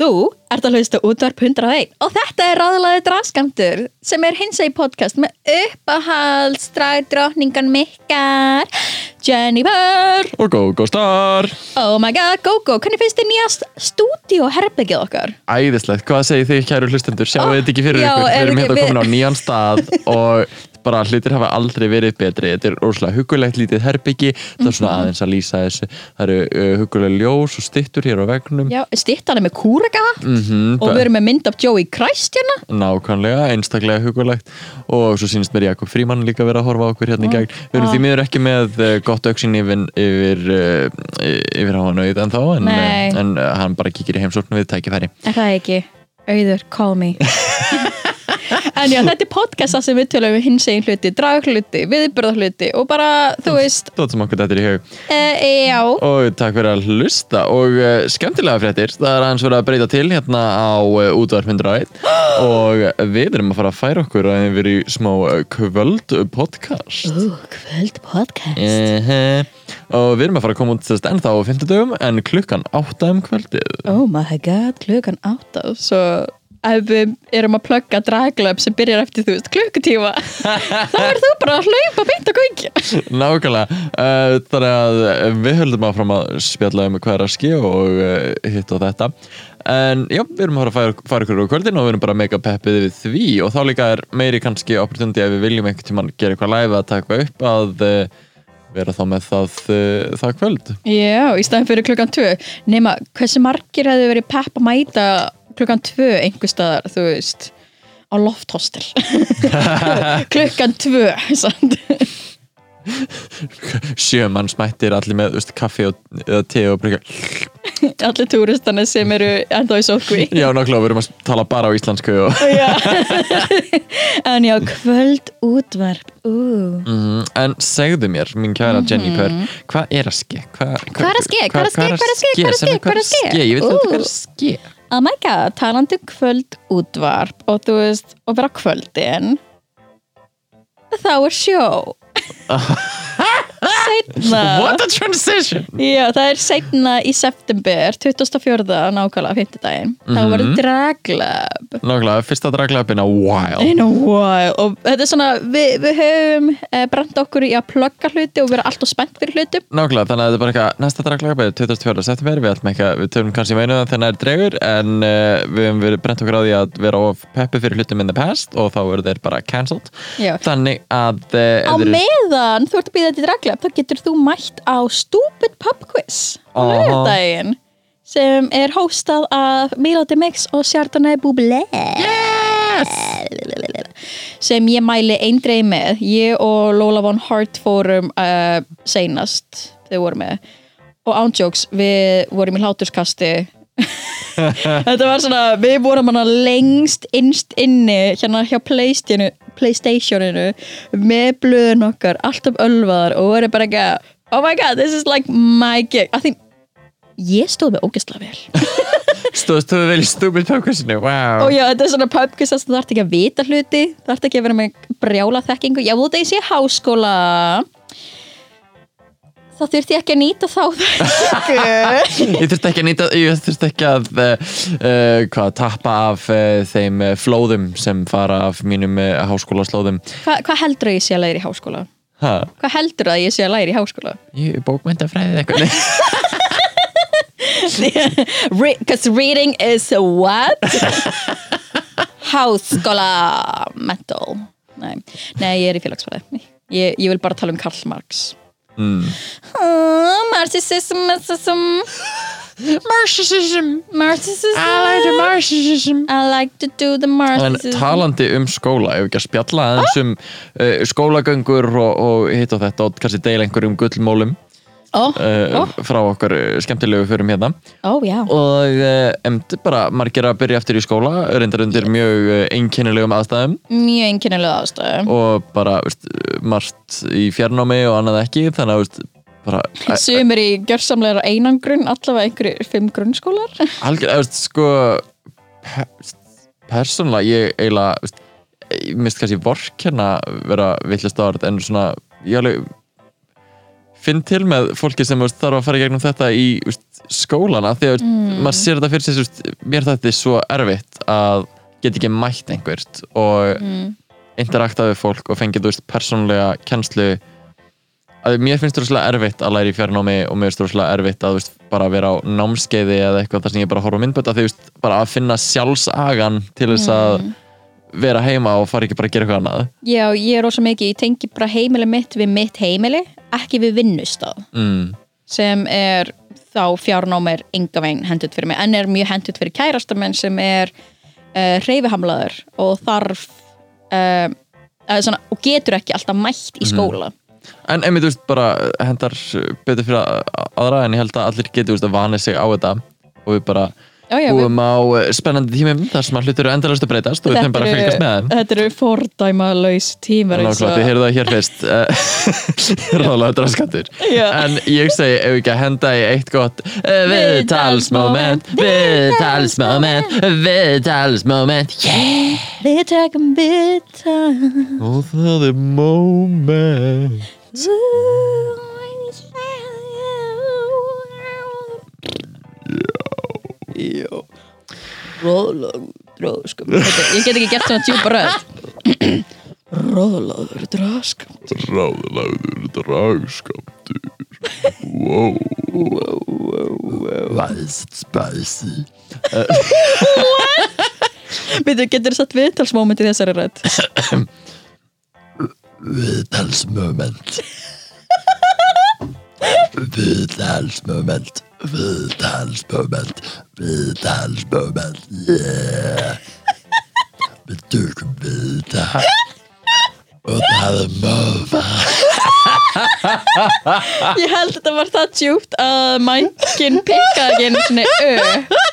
Þú ert að hlusta útvarp 101 og þetta er ráðlaði draskamtur sem er hins vegi podcast með uppáhaldsdragdrottningan mikkar Jennifer Og GoGo Star! Oh my god, Gogo, hvernig finnst þið nýjast stúdíóherbyggið okkar? Æðislegt, hvað segir þið kæru hlustendur? Sjáu Ah, þetta ekki fyrir já, ykkur, við er erum hérna komin á nýjan stað og bara hlutir hafa aldrei verið betri. Þetta er óslega hugulegt lítið herbyggi. Það er Mhm. svona aðeins að lýsa þessu. Það eru uh, hugulega ljós og styttur hér á vegnum Já, stittan er með kúrega mm og við erum með mynd af Joey Christ hérna. Nákvæmlega, einstaklega hugulegt og svo sýnist mér Jakob Fríman líka vera að horfa okkur hérna í gegn. Við erum Ah. því miður ekki með gott auksin yfir, yfir, yfir á hann auð en þá en, en hann bara kíkir í heimsókn við tækifæri. Er það ekki? Auður, call me En já, þetta er podcasta sem við tölum við hins egin hluti, draghluti, viðbörðahluti og bara, þú veist, Dótt sem okkur þetta er í hug. E, já. Og takk fyrir að hlusta. Og uh, skemmtilega fréttir, það er aðeins verið að breyta til hérna á uh, útvarp 101 og við erum að fara að færa okkur að við erum í smá uh, kvöld podcast. Ú, kvöld podcast. Uh og við erum að fara að koma út þess ennþá á 50 dögum en klukkan 8 um kvöldið. Oh my god, klukkan átta. Svo ef við erum að plugga draglöp sem byrjar eftir, þú veist, klukkutíma þá er þú bara að hlaupa beint að kveikja Nákvæmlega, uh, þannig að við höldum áfram að spjalla um hvað er að ske og uh, hitt og þetta. En já, við erum að fara fara, ykkur á kvöldin og við erum bara mega peppið við því. Og þá líka er meiri kannski opportunity ef við viljum einhvern tímann gera eitthvað live að taka upp að uh, vera þá með það, uh, það kvöld. Já, í staðin fyrir klukkan tvö. Nema, hversu margir hefðu verið pepp að mæta klukkan tvö einhver staðar, þú veist á lofthostel klukkan tvö sjömann smættir allir með veist, kaffi og eða te og brygga allir túristana sem eru enda í sókví Já, nákvæmlega, við erum að tala bara á íslensku og en já, kvöld útvarp Ú. Mm, en segðu mér, mín kæra Jennifer hvað er að ske? Hva, Mhm. Hvað er að ske? Hvað er að ske? Hvað er að ske? Hvað er að ske? Hvað er að ske? Ég veit þetta hvað er að ske oh my god, talandi um kvöld útvarp og þú veist, og vera kvöldin þá er sjó setna What a transition Já, það er setna í september 24. nákvæmlega 50 daginn þá Mhm. verður draglab Nákvæmlega, fyrsta draglapin á while in a while og þetta er svona við, við höfum eh, brent okkur í að plugga hluti og vera alltaf spennt fyrir hlutum Nákvæmlega, þannig að þetta er bara eitthvað næsta draglapin er 24. september, við ætlum ekki að við töfum kannski meinu það þegar það er dregur en uh, við höfum verið brent okkur á því að vera of peppi fyrir hlutum in the past og þá eru þeir bara cancelled Já. Þannig að uh, á meðan þú ert að býða til draglab þá getur þú mætt á Stupid Pub Quiz á lögudaginn sem er hóstað af Milo de Mix og Chardonnay Bublé yes! sem ég mæli eindreið með. Ég og Lola von Hart fórum uh, seinast við vorum með. Og ándjóks við vorum í hláturskasti. Þetta var svona við vorum hana lengst innst inni hérna hjá Playstationu Playstationinu með blöðun okkar alltaf ölvaðar og voru bara ekki oh my god, this is like my gig. I think ég stóð með ógæslega vel. Stóðst þú vel í stupid pubquizinu, wow og já, þetta er svona pubquiz að þú þarft ekki að vita hluti þú þarft ekki að vera með brjála þekkingu. Já, þú þetta ég sé háskóla þá þurfti ég ekki að nýta þá. Ég þurfti ekki að nýta, ég þurfti ekki að uh, hvað, tappa af uh, þeim flóðum sem fara af mínum uh, háskólaslóðum. Hva, hvað heldur að ég sé að læra í háskóla? ha, hvað heldur að ég sé að læra í háskóla? Ég bókmyndafræðið eitthvað Because reading is what? Háskóla mental. Nei, Nei ég er í félagsfræði. Ég, ég vil bara tala um Karl Marx mm. oh, Marxism Marxism. Marxism. Marxism. I like the Marxism. I like to do the En Marxism. talandi um skóla, ef ekki að spjalla aðeins um uh, skólagöngur og, og hitt og þetta og kannski deila einhverjum gullmólum Ó, uh, ó, frá okkar uh, skemmtilegu förum hérna. Ó, já. Og uh, emdi bara margir að byrja eftir í skóla reyndar undir mjög uh, einkennilegum aðstæðum. Mjög einkennilega aðstöðu og bara veist, margt í fjarnámi og annað ekki þannig að bara Sumir í gjörsamlegar einangrun allavega einhverju fimm grunnskólar. Eða, veist, sko pe persónulega ég eiginlega veist, ég mist kannski vorkenna vera villist orð en svona ég alveg finn til með fólki sem veist, þarf að fara í gegnum þetta í veist, skólana því að mm. maður sér þetta fyrir sig veist, mér þetta er svo erfitt að geta ekki mætt einhvert og mm. interakta við fólk og fengið persónulega kennslu að mér finnst það svolítið erfitt að læra í fjarnámi og mér finnst það svolítið erfitt að bara vera á námskeiði eða eitthvað þar sem ég bara horfa myndböta því bara að finna sjálfsagan til þess að vera heima og fara ekki bara að gera eitthvað annað. Já, ég er ósað mikið, ég tengi bara heimili mitt við mitt heimili, ekki við vinnustaf mm. sem er þá fjárnám er enga veginn hendut fyrir mig, en er mjög hendut fyrir kærastamenn sem er uh, reyfihamlaður og þarf uh, svona, og getur ekki alltaf mætt í skóla. En einmitt, þú veist, bara hendar betur fyrir að- aðra en ég held að allir getur, þú veist, að vanið sig á þetta. Og við bara búum á eh, spennandi tímum þar sem að hlutur eru endalaust að breytast og við þeim bara að fylgjast með þeim. Þetta eru fordæmalaus tímar eins Nákvæmlega, og- þið heyrðu það hér fyrst. Eh, Ráðlega draskantur Já. En ég segi, ef ekki að henda í eitt gott eh, Viðtalsmoment Viðtalsmoment. Viðtalsmoment Yeah. Við tökum vita Og það er moment. Já Róðlagur dráskum Ég get ekki gert svona djúpa röð Róðlagur dráskum Ráðlagður dragskaptur. Wow. Væst spicy. Veitu, getur satt viðtalsmoment í þessari rödd? Viðtalsmoment. Viðtalsmoment Viðtalsmoment Viðtalsmoment Yeah. Við tökum viðtal Og það er möfa Ég held þetta var það djúpt að mækin pikkaði ekki einu svona upp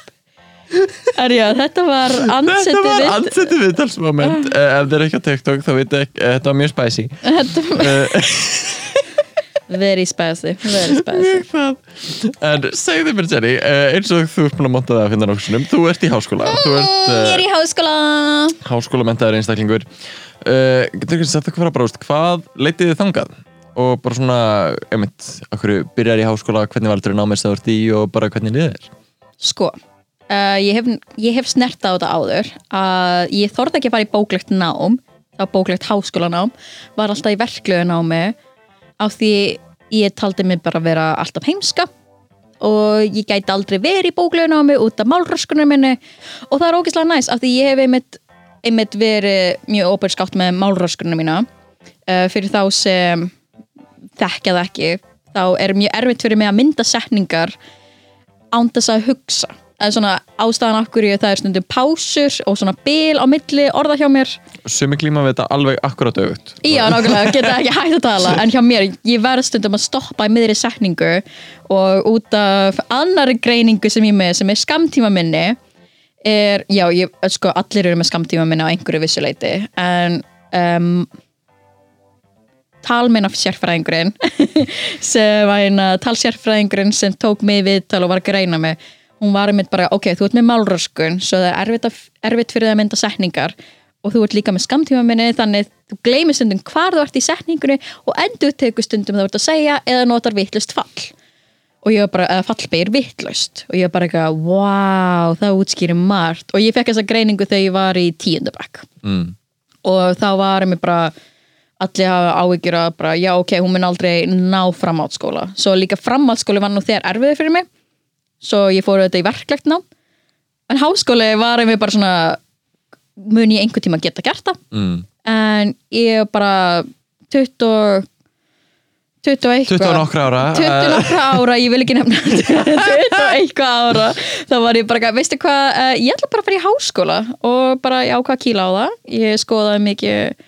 Er já, þetta var Þetta ansettið var vitt ansettið viðtalsmoment Eh, Ef þið er ekki á TikTok þá veit ekki Þetta var mjög spicy. Þetta var Eh, very spicy Very spicy. En segðu mér Jenny eh, eins og þú ert búin að monta það að finna nokkuð Þú ert í háskóla. Þú ert Ég er uh, í háskóla. háskólamentaður einstaklingur. Uh, Getur ekki sagt okkur bara úst, Hvað leitið þið þangað? Og bara svona, einmitt Akkur byrjar í háskóla, hvernig valdur þið námið sem þú ert í Og bara hvernig liðið er? Sko, uh, ég, hef, ég hef snert á þetta áður að ég þorði ekki að fara í bóklegt nám þá bóklegt háskólanám var alltaf í verklegu námi á því ég taldi mig bara vera alltaf heimska. Og ég gæti aldrei verið í bóklegu námi út af málröskunum minni. Og það er ógeðslega næst af því ég hef einmitt, einmitt verið mjög óbærskátt með málröskunum mína. Uh, fyrir þá sem þekkja það ekki þá er mjög erfitt fyrir mig að mynda setningar án þess að hugsa eða svona ástæðan okkur ég það er stundum pásur og svona bil á milli orða hjá mér. Sumi klíma við þetta alveg akkurat auðvut já nákvæmlega, geta ekki hægt að tala. En hjá mér, ég verð stundum að stoppa í miðri setningu og út af annari greiningu sem ég með sem er skamtíma minni er, já, ég, sko, allir eru með skamtíma minni á einhverju vissuleiti en um, talminn af sérfræðingurinn sem var eina talsérfræðingurinn sem tók mig viðtal og var að greina mig hún var einmitt bara, ok, þú ert með málröskun svo það er erfitt, að, erfitt fyrir það að mynda setningar og þú ert líka með skamtíma minni þannig þú gleymir stundum hvar þú ert í setningunni og endur tekur stundum það ert að segja eða notar vittlust fall. Og ég var bara, eða fallbeir vittlust og ég var bara eitthvað, wow, það útskýrir margt. Og ég fekk þessa greiningu þegar ég var í tíundabæk mm. og þá var mér bara allir hafa áhyggjur að bara, já ok, hún mun aldrei ná framhaldsskóla. Svo líka framhaldsskóli var nú þegar erfiði fyrir mig svo ég fór þetta í verklegt ná en háskóli var einmitt bara svona mun ég einhvern tíma geta gert það. Mm. en ég bara 20 21 20 og nokkra ára 20 eh, ára, ég vil ekki nefna 20 og eitthvað ára. Þá var ég bara, veistu hvað, uh, ég ætla bara að fara í háskóla og bara ég ákvað að kýla á það. Ég skoðaði mikið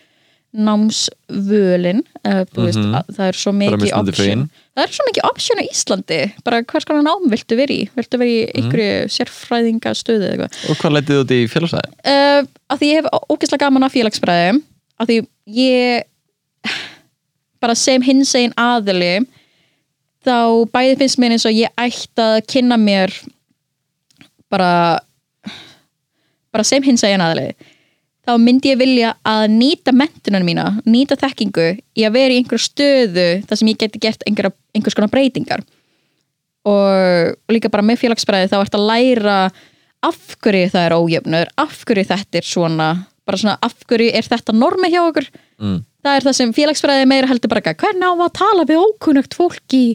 námsvölin uh, mm veist, Mhm. að, það er svo mikið option. það er svo mikið option á Íslandi. Bara hvers konar nám viltu vera í? Viltu vera í einhverju sérfræðinga stöðu eða eitthvað? Og hvað leitið þið út í félagsæði? uh, að því ég hef ógeðslega gaman af félagsbræði að því ég bara sem hins einn aðili þá bæði finnst mér eins og ég ætti að kynna mér bara bara sem hins að ég aðli þá myndi ég vilja að nýta mentunan mína, nýta þekkingu í að vera í einhverju stöðu þar sem ég geti gert einhverja, einhvers konar breytingar. Og, og líka bara með félagsbræði þá ert að læra af hverju það er ójöfnur af hverju þetta er svona bara svona af hverju er þetta normi hjá okkur? Mm. það er það sem félagsfræði meira heldur bara hvernig á að tala við ókunnugt fólk í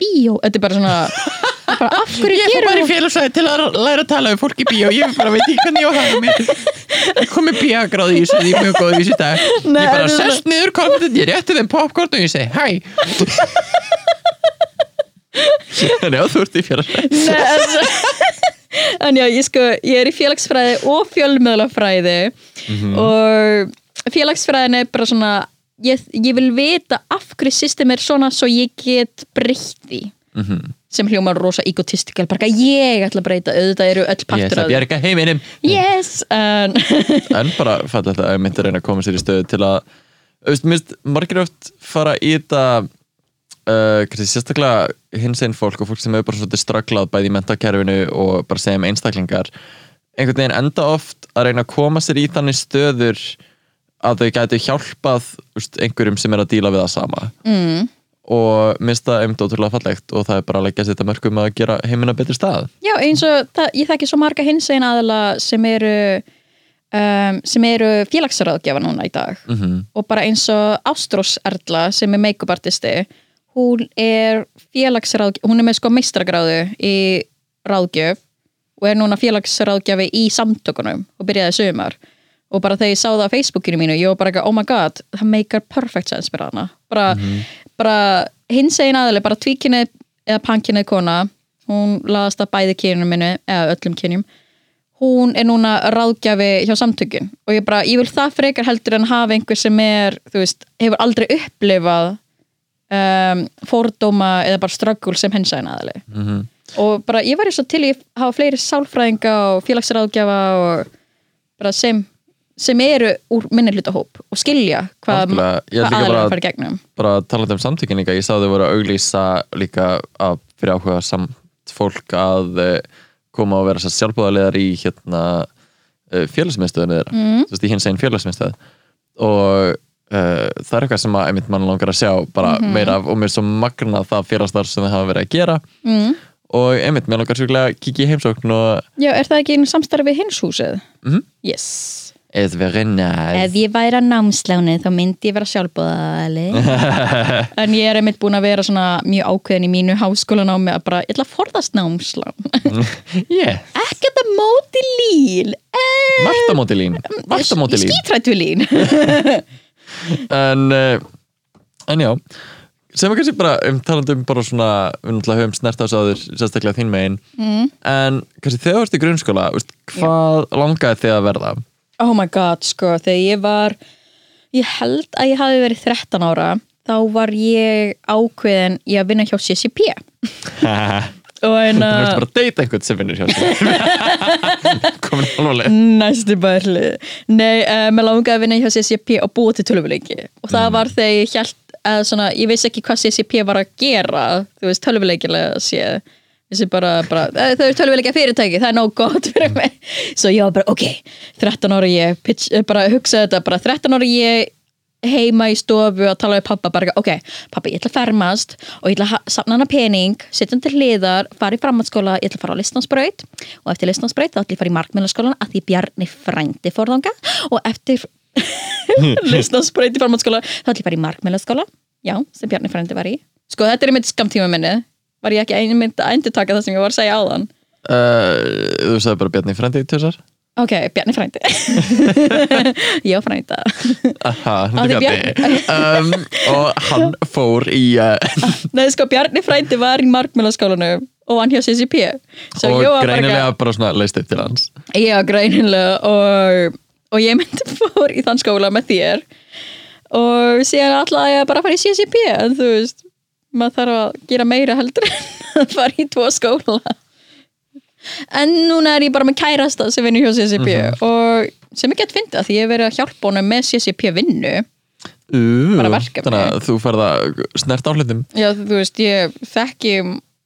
bíó? Þetta er bara svona bara, af hverju Ég fór bara í félagsæði til að læra að tala við fólk í bíó. Ég bara veit ekki hvernig ég á það mér kom með bíagráði í þessu Ég er mjög góð í þessu dag. Nei, Ég bara þetta sest niður komið Ég rétti þeim popcorn og ég segi hæ. En já, þú ert í félagsæði en já, ég sko ég er í félagsfræði og fjölmiðlafræði og félagsfræðin er bara svona ég, ég vil vita af hverju system er svona svo ég get breytt því. Mhm. Sem hljómar rosa egotistikal bara ég ætla að breyta auðvitað eru öll Ég partur ætla af að því. bjarga heiminum. Yes, en En bara falla þetta að ég myndi að reyna að koma sér í stöðu til að auðvitað, minnst, margir oft fara í þetta uh, sérstaklega hins einn fólk og fólk sem hefur bara svolítið straglað bæði í mentakerfinu og bara segjum einstaklingar einhvern veginn enda oft að reyna að koma sér í þannig stöður að þau gætu hjálpað úst, einhverjum sem er að díla við það sama. Mm, og minnst það einmitt ótrúlega fallegt og það er bara að leggja sér þetta mörgum að gera heimina betri stað. Já, eins og það, ég þekki svo marga hins einn aðala sem eru um, sem eru félagsráðgjafa núna í dag. Mm og bara eins og Ástrós Erla sem er make-up artisti hún er félagsráðgjafi hún er með sko meistragráðu í ráðgjöf og er núna félagsráðgjafi í samtökunum og byrjaði sumar og bara þegar ég sá það á Facebookinu mínu ég var bara ekki, oh my god, það meikar perfect sense fyrir hana. Bara, bara hins egin aðalega, bara tvíkinnið eða pankinnið kona hún laðast að bæði kynjum minni eða öllum kynjum hún er núna ráðgjafi hjá samtökin. Og ég bara, ég vil það frekar heldur en hafa einhver sem er, þú veist, hefur aldrei upplifað um, fordóma eða bara ströggul sem hins egin aðalega -hmm. og bara ég var svo til í að hafa fleiri sálfræðinga og félagsráðgjafa og bara sem sem eru úr minni hlutahóp og skilja hvað, bara- að fara gegnum bara talandi um samtökin líka, ég sá þau voru að auglýsa líka að fyrir áhuga samt fólk að uh, koma og vera sér sjálfbúðarlegar í hérna uh, félagsmiðstöðinu þeirra mm. þú veist, í hins einn félagsmiðstöð og uh, það er eitthvað sem að einmitt mann langar að sjá bara meira af og mér er svo magna það félagsstarf sem þau hafa verið að gera Mm. og einmitt, mér langar svolítið að kíkja í heimsókn og Já, er það ekki einu samstarfi við hins húsið? Mhm. Yes eða verið næð Ef ég væri að námsláni þá myndi ég vera sjálfbúðali En ég er einmitt búin að vera svona mjög ákveðin í mínu háskólanámi að bara, ég ætla að forðast námslán. Yeah. Ekkert að móti lín eh, Marta móti lín? Marta móti lín? Skítrætt við lín. En, en já. Sem er kannski bara um talandi um bara svona við náttúrulega höfum snert á þessu áður sérstaklega þín megin. Mm. en kannski þegar þú varst í grunnskóla veist, hvað langaði þið að verða? Oh my god, sko, þegar ég var ég held að ég hafi verið 13 ára þá var ég ákveðin í að vinna hjá CCP og en Þú veist að bara að deyta einhvern sem vinnur hjá sér komin alveg næstu bærli. Nei, uh, mér langaði að vinna hjá CCP og búa til tölvuleiki. Og það var þegar ég held að svona, ég vissi ekki hvað CCP var að gera. Þú veist, tölvuleikilega séð bara, bara eh, þau eru tölvuleika fyrirtæki, það er nóg gott fyrir mig. Svo ég var bara, ok, 13 ára ég pitch, eh, bara hugsaði þetta, bara 13 ára ég heima í stofu að tala við pappa bara, ok, pappa, ég ætla að fermast og ég ætla að safna hana pening setja hann til hliðar, fara í framhaldsskóla ég ætla að fara á listnámsbraut og eftir listnámsbraut þá ætla ég að fara í markmjölaskólan að því Bjarni frændi fórðanga og eftir listnámsbraut í framhaldsskóla þá ætla ég að fara í markmjölaskóla já, sem Bjarni frændi var í. Sko, þetta er einmitt skamtíma minni var ég ekki einmitt að endur taka það sem ég var að segja áðan? Uh, þú sagði bara Bjarni frendi til þessar ok, Bjarni frændi. Já, frænda. Aha, því er Bjarni um, og hann fór í uh, Nei, sko, Bjarni frændi var í markmjölaskólanum og hann hjá CCP Svo og ég var bara greinilega bara svona leist upp til hans. Já, greinilega og, og ég myndi fór í þann skóla með þér. Og síðan alltaf ég bara að fara í CCP en þú veist, maður þarf að gera meira heldur en að fara í tvo skóla. En núna er ég bara með kærasta sem vinnur hjá CCP og sem ég gett fyndið að því ég hef verið að hjálpa honum með CCP vinnu. Uh, bara verkefni. Þannig að þú færð að snert á hlutum. Já, þú veist, ég þekki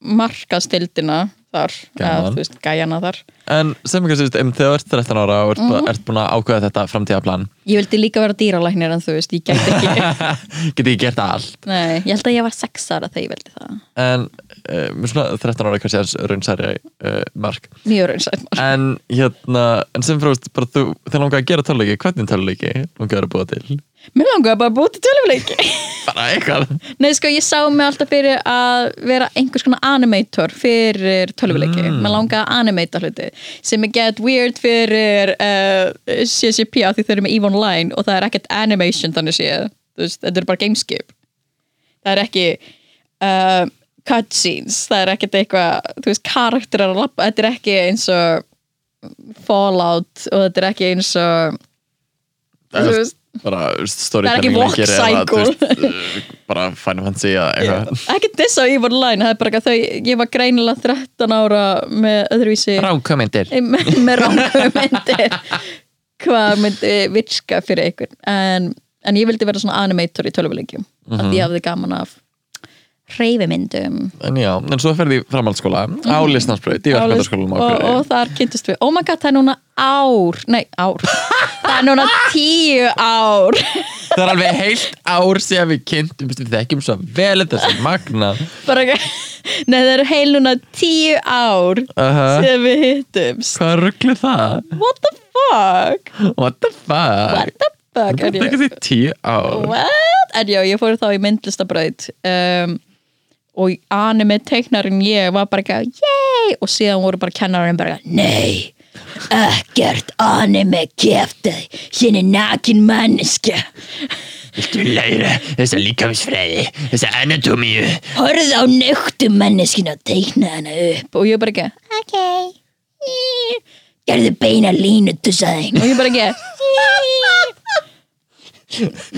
markastildina þar, eða þú veist, gæjana þar En sem ekki sést, um, þegar þú ert 13 ára og ert, mm. ert búin að ákveða þetta framtíðaplan Ég vildi líka vera dýralæknir en þú veist, ég gæti ekki. Geti ég gert allt? Nei, ég held að ég var sex ára þegar ég vildi það. En með svona 13 ára kannski aðeins raunsæri uh, mark. Mjög raunsætt mál En hérna, en sem frá bara þú, þegar langar að gera töluleiki, hvernig töluleiki langar að búa til? Mér langaði bara að til tölvuleiki Bara eitthvað Nei, sko, ég sá mig alltaf fyrir að vera einhvers konar animator fyrir tölvuleiki. Mm. Mér langaði að animata hluti sem er get weird fyrir uh, CCP af því þau eru með EVE Online og það er ekkert animation þannig séð. Þetta er bara gameskip. Það er ekki uh, cutscenes, það er ekkert eitthvað, þú veist, karakterar að lappa, þetta er ekki eins og Fallout og þetta er ekki eins og þú veist, bara Það er storytelling uh, bara Final Fantasy eða eitthvað. Ekki diss á EVE Online, það er bara að þau, ég var greinilega 13 ára með öðruvísi Rákomendir með, með ránkumyndir hvað myndi virka fyrir ykkur? En, en ég vildi vera svona animator í tölvuleikjum mm -hmm. að ég hafði gaman af hreyfimyndum. En já, en svo ferði framhaldsskóla á listnarsbreyt í verkmyndaskólanum og, og þar kynntist við, oh my god, það er núna ár nei, ár það er núna tíu ár. Það er alveg heilt ár síðan við kynntum við þekkjum svo vel þetta sem magna bara, nei, það er heil núna tíu ár uh síðan við hittumst. Hvað rugglir það? what the fuck? What the fuck? what the fuck Það er ekki því tíu ár? What? En já, ég fór þá í myndlistabraut um, og anime teiknarinn ég var bara ekki yey, og síðan voru bara kennarinn bara nei, ekkert anime hérna er nakin manneska Viltu læra þessa líkamsfræði, þessa anatómíu. Horfðu á nögtu manneskina og teikna hana upp. Og ég bara ekki. Ok. Gerðu beina línu tussaði og ég bara ekki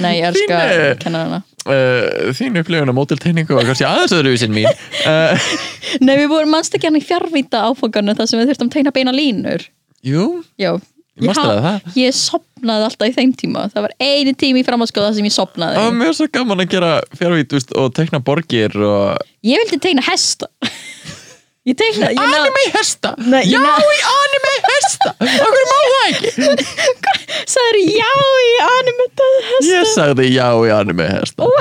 nei, ég elska Fínu. kennarana uh, Þín upplifun á mótiltegningu var kannski aðeins öðruvísin mín uh, Nei, við vorum mannst ekki hann í fjárvíta áfangarnu þar sem við þurftum að teikna beina línur. Jú, Já. Ég manstu ha- það, það? Ég sopnaði alltaf í þeim tíma. Það var eini tími í framhalskóða sem ég sopnaði. það var mjög svo gaman að gera fjárvít úst, og tekna borgir og Ég vildi teikna hesta. Ég teikna... Ég ná- Anime hesta Nei, Já, ná- í anime hesta Okkur má það ekki Sagði já í animetað hesta. Ég sagði já í anime hesta?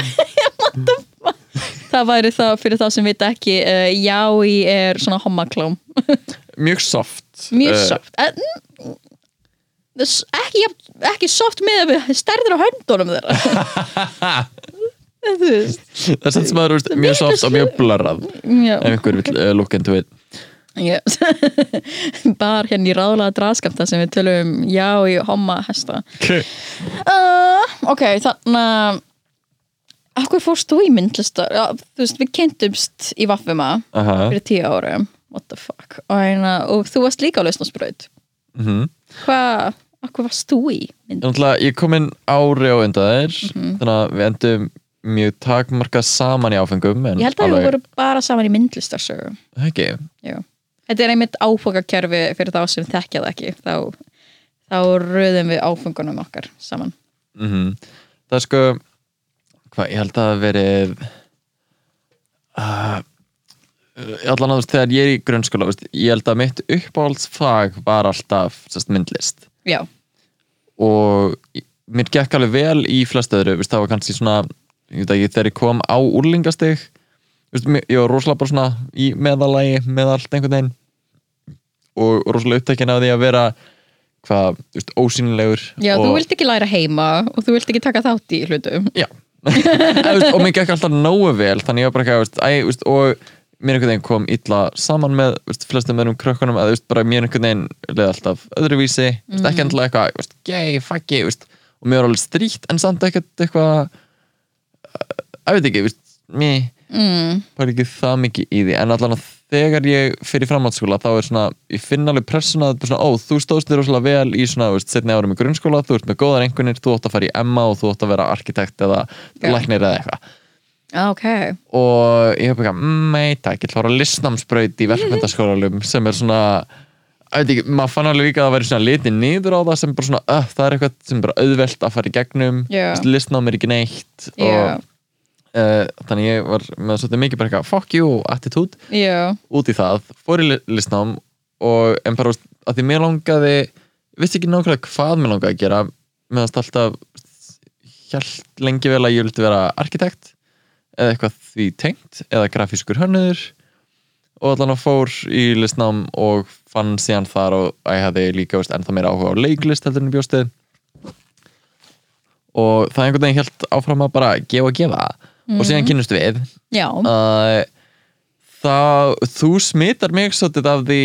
Það væri það fyrir þá sem vita ekki uh, já í er svona homaklám. Mjög soft Mjög Eh, soft. Uh, ekki, ekki soft með stærður á höndunum þeirra. Það er samt sem aður, mjög soft og mjög blurrað Já. Ef einhver vil uh, look into it Yes. Bar hérna í ráðlega draskamta sem við tölum um já í homma hesta uh, Ok, þannig að Akkur fórst þú í myndlistar? Já, þú veist, við kynntumst í Vaffuma Aha. fyrir tíu árum What the fuck og, hérna, og þú varst líka á lausnarsbraut Mhm. Hvað, akkur varst þú í mynd? Náttúrulega, ég kom inn ári á undan þér Mhm. Þannig að við endum mjög takmarkað saman í áfengum en Ég held að alveg- vorum bara saman í myndlistarsögu. Ekki, Já. Þetta er einmitt áfokakerfi fyrir þá sem þekkja það ekki. Þá, þá röðum við áfungunum okkar saman. Mm það er sko hvað, ég held að það verið uh, allan að þú veist, þegar ég er í grunnskóla veist, ég held að mitt uppáhaldsfag var alltaf sest, myndlist. Já, og mér gekk alveg vel í flest öðru, veist, það var kannski svona ég veit ekki, þegar ég kom á úrlingastig veist, mér- ég var rosalega bara svona í meðalagi með allt einhvern veginn og rosalega upptækin af því að vera hvað, þú veist, ósýnilegur Já og, þú vilt ekki læra heima og þú vilt ekki taka þátt í hlutum Já veist, og mér gekk alltaf nógu vel þannig ég var bara ekki að veist, veist, og mér einhvern veginn kom illa saman með veist, flestum meðnum krökkunum að veist, mér einhvern veginn leði alltaf öðruvísi mm. ekki endilega eitthvað, veist, fucky veist, og mér var alveg strýtt en samt ekkert eitthvað að veit ekki, mér mm. bara ekki það mikið í því en allan að þegar ég fyrir framhaldsskóla þá er svona, ég finn alveg pressuna að svona, ó, þú stóðst þér rosalega vel í svona, veist, setni árum í grunnskóla, þú ert með góðar einhvernir þú átt að fara í Emma og þú átt að vera arkitekt eða Já. læknir eða eitthvað Ok, og ég hef ekki að, nei, takk, ég ætla að listnámsbraut í verkmyndaskólalum sem er svona ég ekki, maður fann alveg líka að það væri svona litið niður á það sem bara svona, uh, það er eitthvað sem bara auðvelt að fara í gegnum Já. listnám er ekki neitt Já. og uh, þannig ég var með svolítið mikið bara eitthvað fuck you attitude Já, út í það, fór í li- listnám og en bara að því mér langaði vissi ekki nákvæmlega hvað mér langaði að gera meðan alltaf hjælt lengi vel að ég vildi vera arkitekt eða eitthvað því tengt eða grafískur hönnuður og allan að fór í listnám og fann síðan þar og ég hefði líka veist, ennþá meira áhuga á leiklist heldur en bjóstið. Og það einhvern veginn helt áfram að bara gefa og gefa. Og síðan kynnust við. Að það, þú smitar mig svolítið af því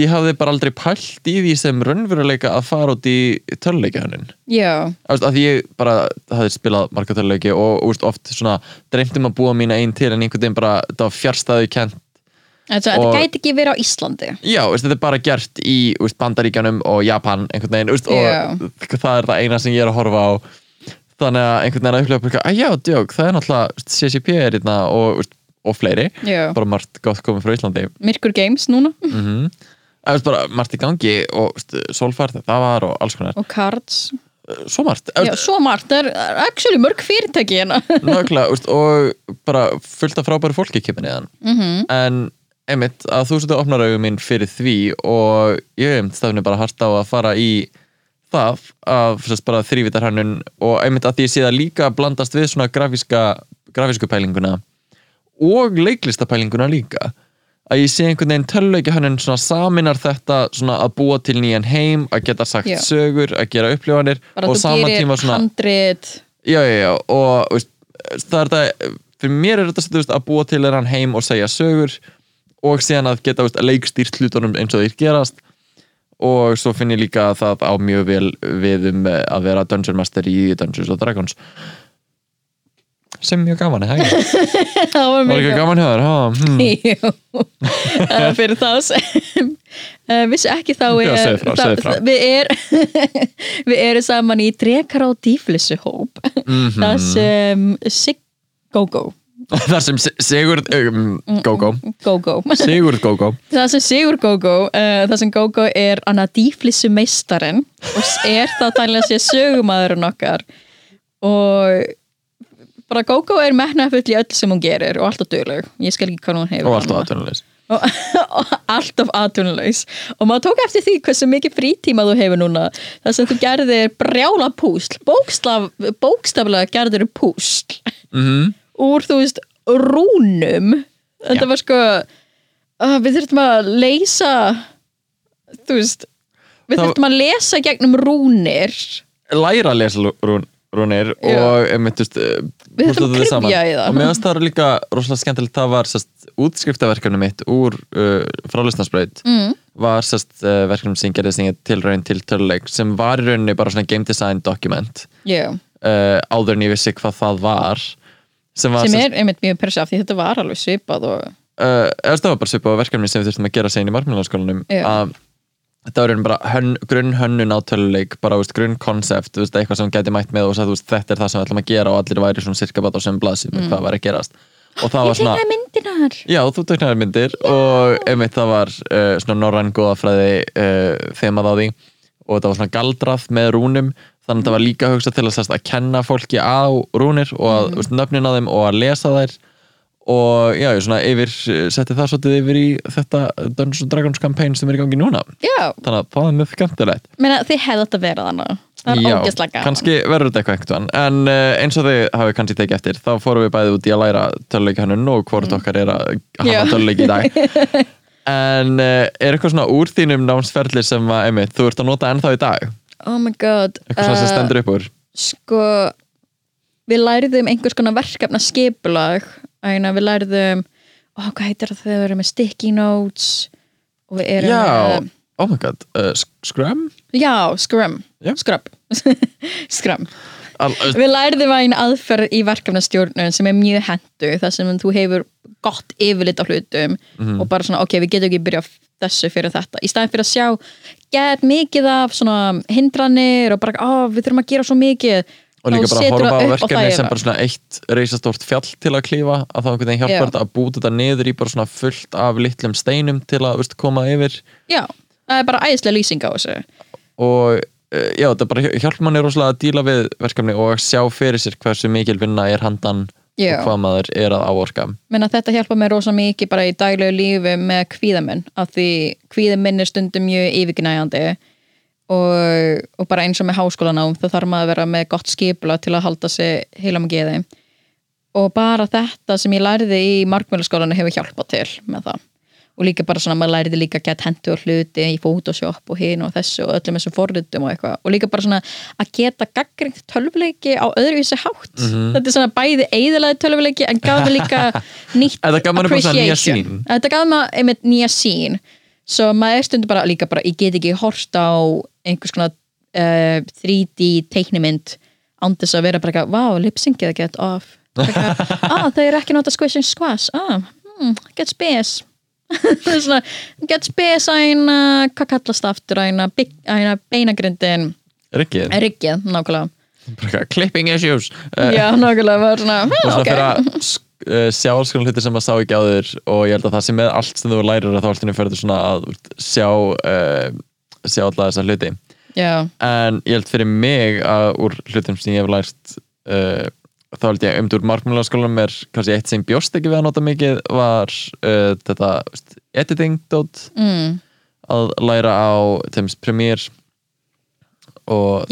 ég hafði bara aldrei pælt í því sem raunveruleika að fara út í töluleikahönnun já, að því ég bara hafði spilað marga töluleiki og, veist, oft svona dreymtum að búa mína einn til en einhvern veginn bara það var fjárstæðu kent Þetta, gæti ekki verið á Íslandi. Já, veist, þetta er bara gert í veist, Bandaríkjanum og Japan veginn veist, og það er það eina sem ég er að horfa á. Þannig að einhvern veginn að bara, að já, djók, það er náttúrulega CCP er hérna og, og fleiri. Já, bara margt gott komið frá Íslandi. Myrkur Games núna. Mm er bara margt í gangi og veist, sólfærð það var og alls konar. Og Cards. Svo margt, Já, svo margt, það er actually mörg fyrirtæki hérna. Nákvæmlega og bara fullt af frábæru fólki kemur niðan mm en einmitt að þú setur opnar augum minn fyrir því og ég einmitt stafni bara hart á að fara í það af sérst, bara þrývitar hannun og einmitt að því ég sé það líka blandast við svona grafísku pælinguna og leiklistapælinguna líka. Að ég sé einhvern veginn töluleiki svona saminar þetta svona að búa til nýjan heim að geta sagt Já. sögur, að gera upplifanir bara og þú sama gerir tíma svona já, já, og veist, það er þetta, fyrir mér er þetta veist, að búa til þennan heim og segja sögur og síðan að geta veist, leikstýrt hlutunum eins og þeir gerast og svo finn ég líka að það á mjög vel við um eh, að vera Dungeon Master í Dungeons and Dragons sem mjög gaman, hei það var var mjög ekki gaman hjá þér? Hmm. Uh, fyrir þá sem uh, vissi ekki þá Já, er, segðu frá, frá. við, er, við erum saman í Drekar á Dýflissu hóp Mhm. það sem Sig Það sem Se- Sigurd um, Gógó. Go-Go Sigurd Gógó. Það sem Sigur Go-Go uh, það sem Go-Go er Anna Dýflissu meistarinn og er það tælilega sé sögumadurinn okkar. Og bara Go-Go er metnaðfull í öll sem hún gerir og alltaf dugleg ég skal ekki hvað hún hefur og allt á annað. aðtönulegs og, og alltaf atvinnulegs og maður tók eftir því hversu mikið frítíma þú hefur núna. Þar sem þú gerðir brjála púsl. Bókstaf, bókstaflega gerðir púsl. Mm úr þú veist rúnum þetta Já. var sko uh, við þurftum að leysa þú veist við Það- þurftum að lesa gegnum rúnir læra að lesa rún, rúnir Já. og einmitt, þú veist, Við þurfum að kryfja í það. og finnst það líka rosalega skemmtilegt það var sest, útskriftaverkefni mitt úr uh, frálisnarsbreyt mm. var sest, uh, verkefni sem gerði sem tilraun til töluleik sem var í rauninni bara svona game design document yeah. uh, áður en ég vissi hvað það var sem var sem er einmitt mjög persa af því þetta var alveg svipað og uh, eða það var bara svipað á verkefni sem við þurftum að gera segin í markmjölanskólanum Já. að þetta var bara hönn, grunn hönnun á töluleik bara veist, grunn konsept, veist, eitthvað sem gæti mætt með og sagði, veist, þetta er það sem við ætlum að gera og allir væri svona cirka bara á sem blaðsum mm. hvað var að gerast. Og það var ég svona tegnaði myndinar Já, þú teknaði myndir og einmitt það var uh, svona norræn góðafræði uh, þemað á því. Og það var svona galdrað með rúnum þannig að það var líka hugsað til að, sest, að kenna fólki á rúnir og að, mm. nöfnin á þeim og að lesa þær. Og já, ég svona yfir setti það svolítið yfir í þetta Dungeons and Dragons campaign sem er í gangi núna. Já, þannig að það er mjög skemmtilegt. Meina þið hefði átt að vera þannig það er ógeðslega gaman. kannski verður þetta eitthvað veginn. En uh, eins og þið hafið kannski tekið eftir þá fórum við bæði út í að læra töluleikahannun og hvort okkar er að Mm. Hafa töluleiki í dag. En uh, er eitthvað svona úr þínum námsferðli sem að, einmitt, þú ert að nota ennþá í dag oh my god eitthvað svona sem uh, stendur upp úr sko við læriðum einhvers konar verkefna skipulag við læriðum ó, hvað heitir það þegar við erum með sticky notes og við erum Já, með oh my god, uh, Scrum? já, scrum Já. scrub scrum Al, uh, við læriðum að einn aðferð í verkefnastjórnun sem er mjög hendu þar sem þú hefur gott yfirlit á hlutum Mhm. og bara svona ok, við getum ekki byrja á þessu fyrir þetta í staðin fyrir að sjá get mikið af svona hindranir og bara, ó, við þurfum að gera svo mikið. Og líka bara að horfa á verkefni sem bara svona eitt reisastórt fjall til að klífa að þá einhvern veginn hjálpar Já. þetta að búta þetta niður í bara svona fullt af litlum steinum til að veist, koma yfir. Já, það er bara æðislega lýsing á þessu. Og uh, já, þetta bara hjálp manni rosalega að díla við verkefni og sjá fyrir sér hversu mikil vinna er handan Já. og hvað maður er að áorka. Menna þetta hjálpa mér rosa mikið bara í daglegu lífi með kvíðamenn af því kvíðaminn er stundum mjög yfirgnæjandi og, og bara eins og með háskólanám þá þarf maður að vera með gott skipula til að halda sig heila með geði. Og bara þetta sem ég lærði í markmjölaskólanu hefur hjálpað til með það og líka bara svona, maður lærði líka að geta hendur og hluti í Photoshop og hinn og þessu og öllum þessum forritum og eitthvað. Og líka bara svona að geta gaggringt tölvuleiki á öðruvísi hátt. Þetta er svona bæði eiðalaði tölvuleiki en gaf mér líka nýtt appreciation. þetta gaf maður einmitt nýja sín svo maður er stundu bara líka bara ég get ekki horst á einhvers konar uh, 3D teiknimynd án þess að vera bara eitthvað, wow, lipsyngið að get off. Ah, þau eru ekki nota squish and squash. Ah, hmm, get space. Það er svona, get space að eina hvað kallast aftur að eina, eina beinagrindin Rikkið, riggið, nákvæmlega. Clipping issues. Uh, já, nákvæmlega, var svona, hmm, svona ok. fyrir að uh, sjá alls konar hluti sem maður sá ekki á þér og ég held að það sem með allt sem þú lærir að þá alltaf fyrir svona að sjá uh, sjá alla þessa hluti. Já, en ég held fyrir mig að úr hlutum sem ég hef lært þá held ég umdur markmjölaskólanum er kannski eitt sem bjóst ekki við að nota mikið var uh, þetta veist, editing dot. Mm, að læra á teimis Premiere.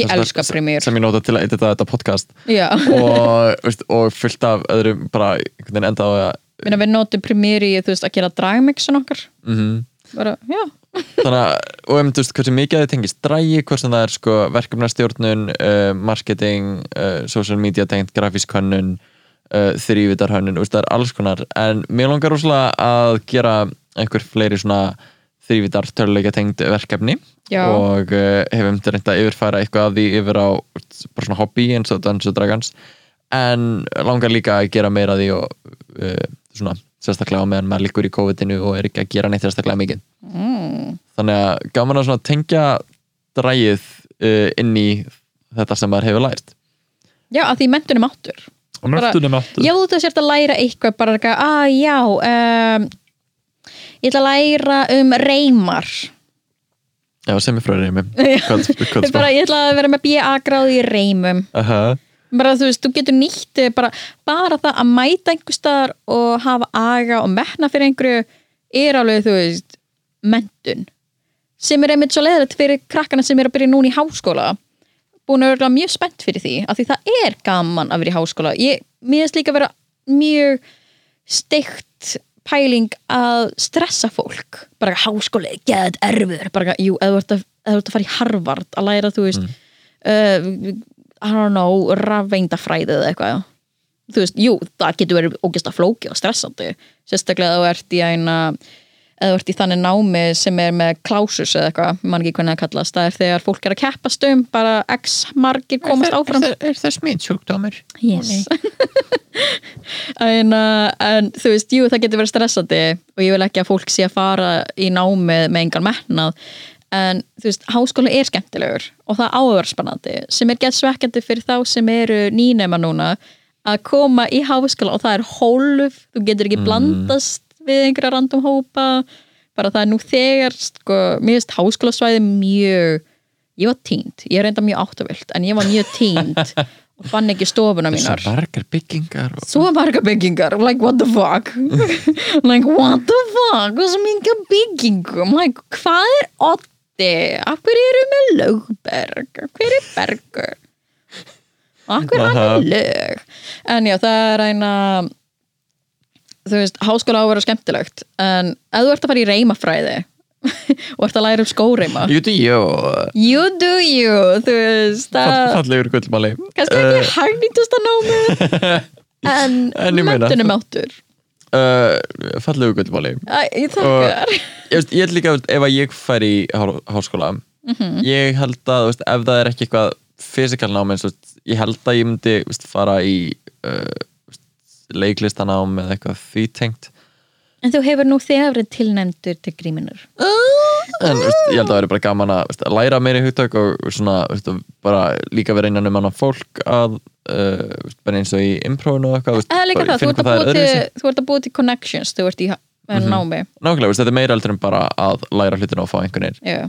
Ég elska Premiere. sem ég nota til að edita þetta podcast. Og, veist, og fullt af öðrum bara einhvern veginn enda á að Minna, við notum primíri í veist, að gera dragmixin okkar. Mm bara, já, þannig að, og um, þú veist, hversu mikið það tengist drægi, hvort sem það er sko verkefnastjórnun, uh, marketing uh, social media tengt, grafísk hönnun uh, þrývitarhönnun þú veist, það er alls konar, en mér langar rosalega að gera einhver fleiri svona þrývitar töluleika tengd verkefni Já. og hefum til reynda að yfirfæra eitthvað af því yfir á bara svona hobby eins og Dungeons and Dragons en langar líka að gera meira af því og svona sérstaklega á meðan maður líkur í COVID-inu og er ekki að gera neitt sérstaklega mikið. Mm, þannig að gaman að svona tengja drægið uh, inn í þetta sem maður hefur lært. Já, að því mentunum áttur og Bara- mörtunum áttu já, þú sért að læra eitthvað bara eitthvað, að já um, ég ætla að læra um reymar. Já, sem er frá reymi bara, ég ætla að vera með BA gráði í reymum. Uh bara þú veist, þú getur nýtt bara, bara það að mæta einhver staðar og hafa aga og metna fyrir einhverju er alveg, þú veist mentun sem er einmitt svo leðilegt fyrir krakkana sem er að byrja núna í háskóla. Búin að vera mjög spennt fyrir því af því það er gaman að vera í háskóla. Ég, finnst líka að vera mjög steikt pæling að stressa fólk. Bara háskóli, geðað erfiður. Bara, jú, eða þú ert að, að fara í Harvard að læra, þú veist uh, I don't know, rafveindafræði eða eitthvað. Þú veist, jú, það getur verið ógæst að flóki og stressandi. Sérstaklega þú ert í eina eða þú ert í þannig námi sem er með klásus eða eitthvað, ég man ekki hvernig það kallast það er þegar fólk er að keppast um bara x margir komast áfram. er það smittsjúkdómur? yes. en, uh, en þú veist, jú, það getur verið stressandi og ég vil ekki að fólk sé að fara í námið með engan metnað en þú veist, háskóla er skemmtilegur og það áður spennandi sem er gett svekkjandi fyrir þá sem eru nýnema núna að koma í háskóla og það er hólf, þú getur ekki blandast við einhverja random hópa. Bara það er nú þegar sko, mér finnst háskólasvæði mjög ég var tínd, ég er reynda mjög áttavilt en ég var mjög tínd og fann ekki stofuna mínar. Þessar margar byggingar og... svo marga byggingar, like what the fuck? Like what the fuck? Og svo minga byggingum like, hvað er Otti af hverju eru með lögberg? Hver er bergur? Af hverju er hann með lög? En já, það er eina þú veist, háskóla á að vera skemmtilegt en ef þú ert að fara í reymafræði og ert að læra um skóreima. Jú, jú, jú you do you þú veist, það Fallegur gullmáli. Kannski ekki uh, hagnýtast að námi en, En ég meina- mentunum áttur uh, Fallegur gullmáli Æ, ég þakkar ég, veist, ég held líka, ef að ég fær í há, háskóla Mhm. ég held að, veist, ef það er ekki eitthvað fysikal nám eins og veist, ég held að ég myndi veist, fara í uh, veist, leiklistanám eða eitthvað því tengt. En þú hefur nú þegar verið tilnæmdur til gríminur en veist, ég held að það veri bara gaman að, veist, að læra meiri hugtök og svona, veist, bara líka vera innan um annan fólk að uh, bara eins og í improvinu og eitthvað veist, eða líka það, þú ert, að búa er að búa til connections þú ert í en námi. Nákvæmlega, þetta er meira heldur en bara að læra hlutina og fá einhvern veginn. Já,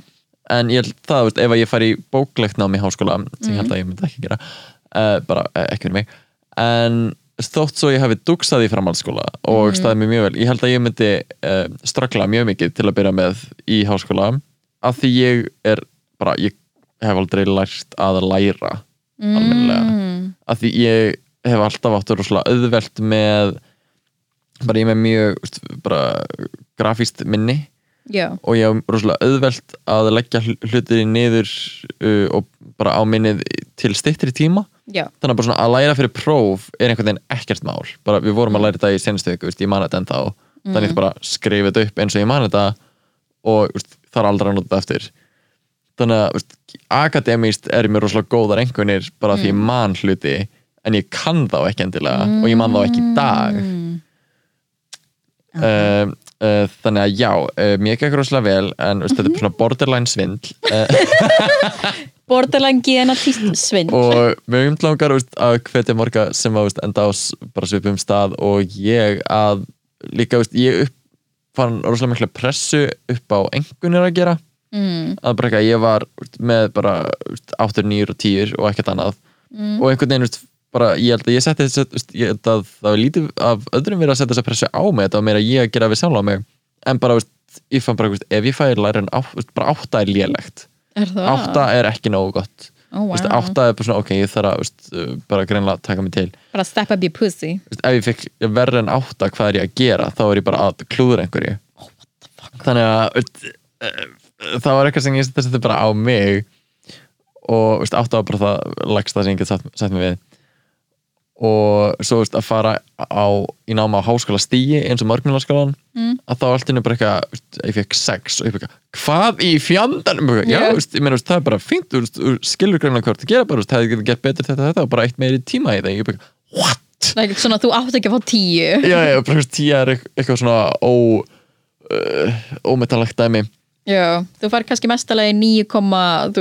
en ég held það, ef að ég fær í bóklegt nám í háskóla, sem ég held að ég myndi ekki gera uh, bara uh, ekki fyrir mig en þótt svo ég hafi dugsað í framhaldsskóla og mm. staðið mér mjög vel ég held að ég myndi uh, strakla mjög mikið til að byrja með í háskóla af því ég er bara, ég hef aldrei lært að læra mm. af því ég hef alltaf áttur rosalega auðvelt með bara ég með mjög bara grafíst minni Já, og ég hef rosalega auðvelt að leggja hl- hlutir niður uh, og bara á minnið til styttri tíma. Já, þannig að bara svona að læra fyrir próf er einhvern veginn ekkert mál. Bara við vorum að læra þetta í veist, ég man þetta ennþá. Þannig ég bara skrifa þetta upp eins og ég man þetta og veist, það er aldrei að nota þetta eftir þannig að veist, akademíst er mér rosalega góðar einhvernir bara því ég man hluti en ég kann þá ekki endilega og ég man þá ekki í dag. Uh, uh, þannig að já uh, mér gekk rosalega vel en veist, þetta er svona borderline svindl. Borderline genatist svinn og mér umtlangar veist, að hvetja marga sem að enda á bara svipum stað og ég að líka veist, ég upp, fann rosalega mikla pressu upp á engunir að gera. Mm. að bara eitthvað, ég var veist, með bara 8, 9 og 10 og ekkert annað. Og einhvern veginn veist, bara, ég held að ég setti veist, ég held að það var lítið af öðrum verið að setja þessa pressu á mig, þetta var meira ég að gera við sjálf á mig en bara, veist, ég fann bara, veist, ef ég fæði læra en á, veist, bara 8 er lélegt. Er það? 8 er ekki nógu gott. Ó, wow. Vist, átta er bara svona, ok, ég þarf að veist, uh, bara greinlega taka mig til. Bara step up your pussy. Ef ég fikk verður en átta, hvað er ég að gera? Þá er ég bara að klúður einhverju. Þannig að veist, uh, það var eitthvað sem ég setti bara á mig og veist, átta var bara það lagsta sem ég get satt mig við og svo veist, að fara á, í náma á háskóla stíi eins og mörgmjölarskólan Mm. að þá allt inni bara eitthvað ég fekk sex og ég fekk hvað í meina, veist, það er bara þú skilur greinlega hvað þú ert að gera bara, það hefði gert betur þetta, þetta og bara eitt meiri tíma í það ég bara, what? Það er ekki svona, þú átt ekki að fá tíu. Já, já, bara tíja er eitthvað- eitthvað svona ó uh, ómetalagt dæmi Já, þú fær kannski mestalegi 9,5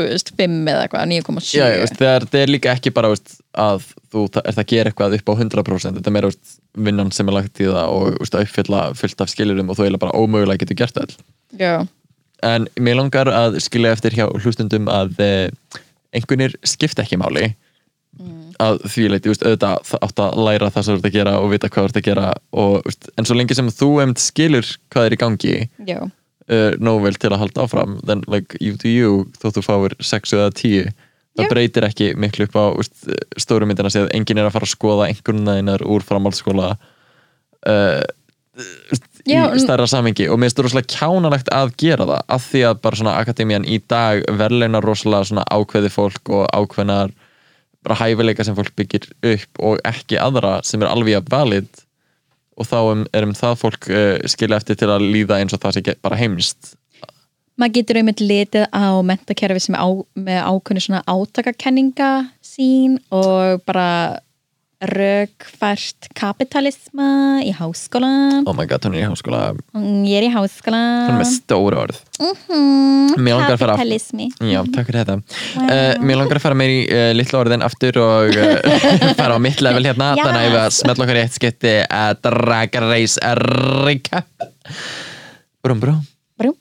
eða eitthvað, 9,7 já, já, veist, það, er, það er líka ekki bara veist, að þú ert að gera eitthvað upp á 100% þetta er meira veist, vinnan sem er lagt í það og að uppfylla fullt af skilurum og þú eiginlega bara ómögulega getur gert það Já, en mér langar að skilja eftir hjá hlustundum að eh, einhvernir skipta ekki máli. Að því leiti, auðvitað átt að læra það sem þú ert að gera og vita hvað þú ert að gera og, en svo lengi sem þú einmitt skilur hvað er í gangi já, uh, nóg vel til að halda áfram then like you do you þótt þú fáir 6 eða 10 það Já. breytir ekki miklu upp á veist, stóru myndina að segja að enginn er að fara að skoða einhvern veginn úr framhaldsskóla uh, í Já, stærra samingi og mér finnst það rosalega kjánalegt að gera það af því að bara svona akademían í dag verðleinar rosalega svona ákveði fólk og ákveðnar bara hæfileika sem fólk byggir upp og ekki aðra sem er alveg að valid og þá um, er um það fólk uh, skilja eftir til að líða eins og það sé bara heimst maður getur einmitt litið á mentakerfi sem er á, með ákveðni svona átakakenninga sín og bara rökfært kapitalisma í háskólan oh my god, hún er í háskóla. Hún ég er í háskólan er með stóra orð. Mm, Mig langar að fara- kapitalismi. Já, takk fyrir þetta. Uh, mér langar að fara meir í uh, litla orðin aftur og uh, fara á mitt level hérna. Yes. þannig að ég vil að smetla okkar í eitt skipti að Drag Race recap brum brum. Brum,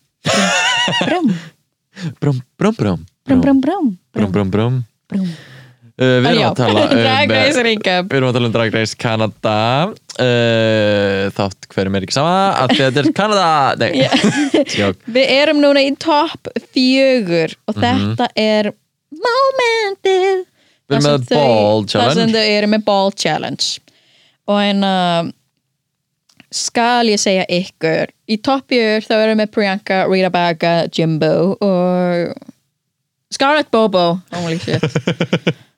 brum, brum brum brum. Brum, brum, brum, brum brum brum. Brum. Uh, við erum Já, tala um recap Við erum að tala um Drag Race Canada. Uh, Þátt hverjum er ekki sama að þetta er Canada. Tjók Við erum núna í topp fjögur og þetta er momentið. Við erum með sem ball þar sem challenge. þau eru með ball challenge. Og en uh, skal ég segja ykkur í topp fjögur þá erum við með Priyanka, Rita Baga, Jimbo og Scarlett Bobo. Holy shit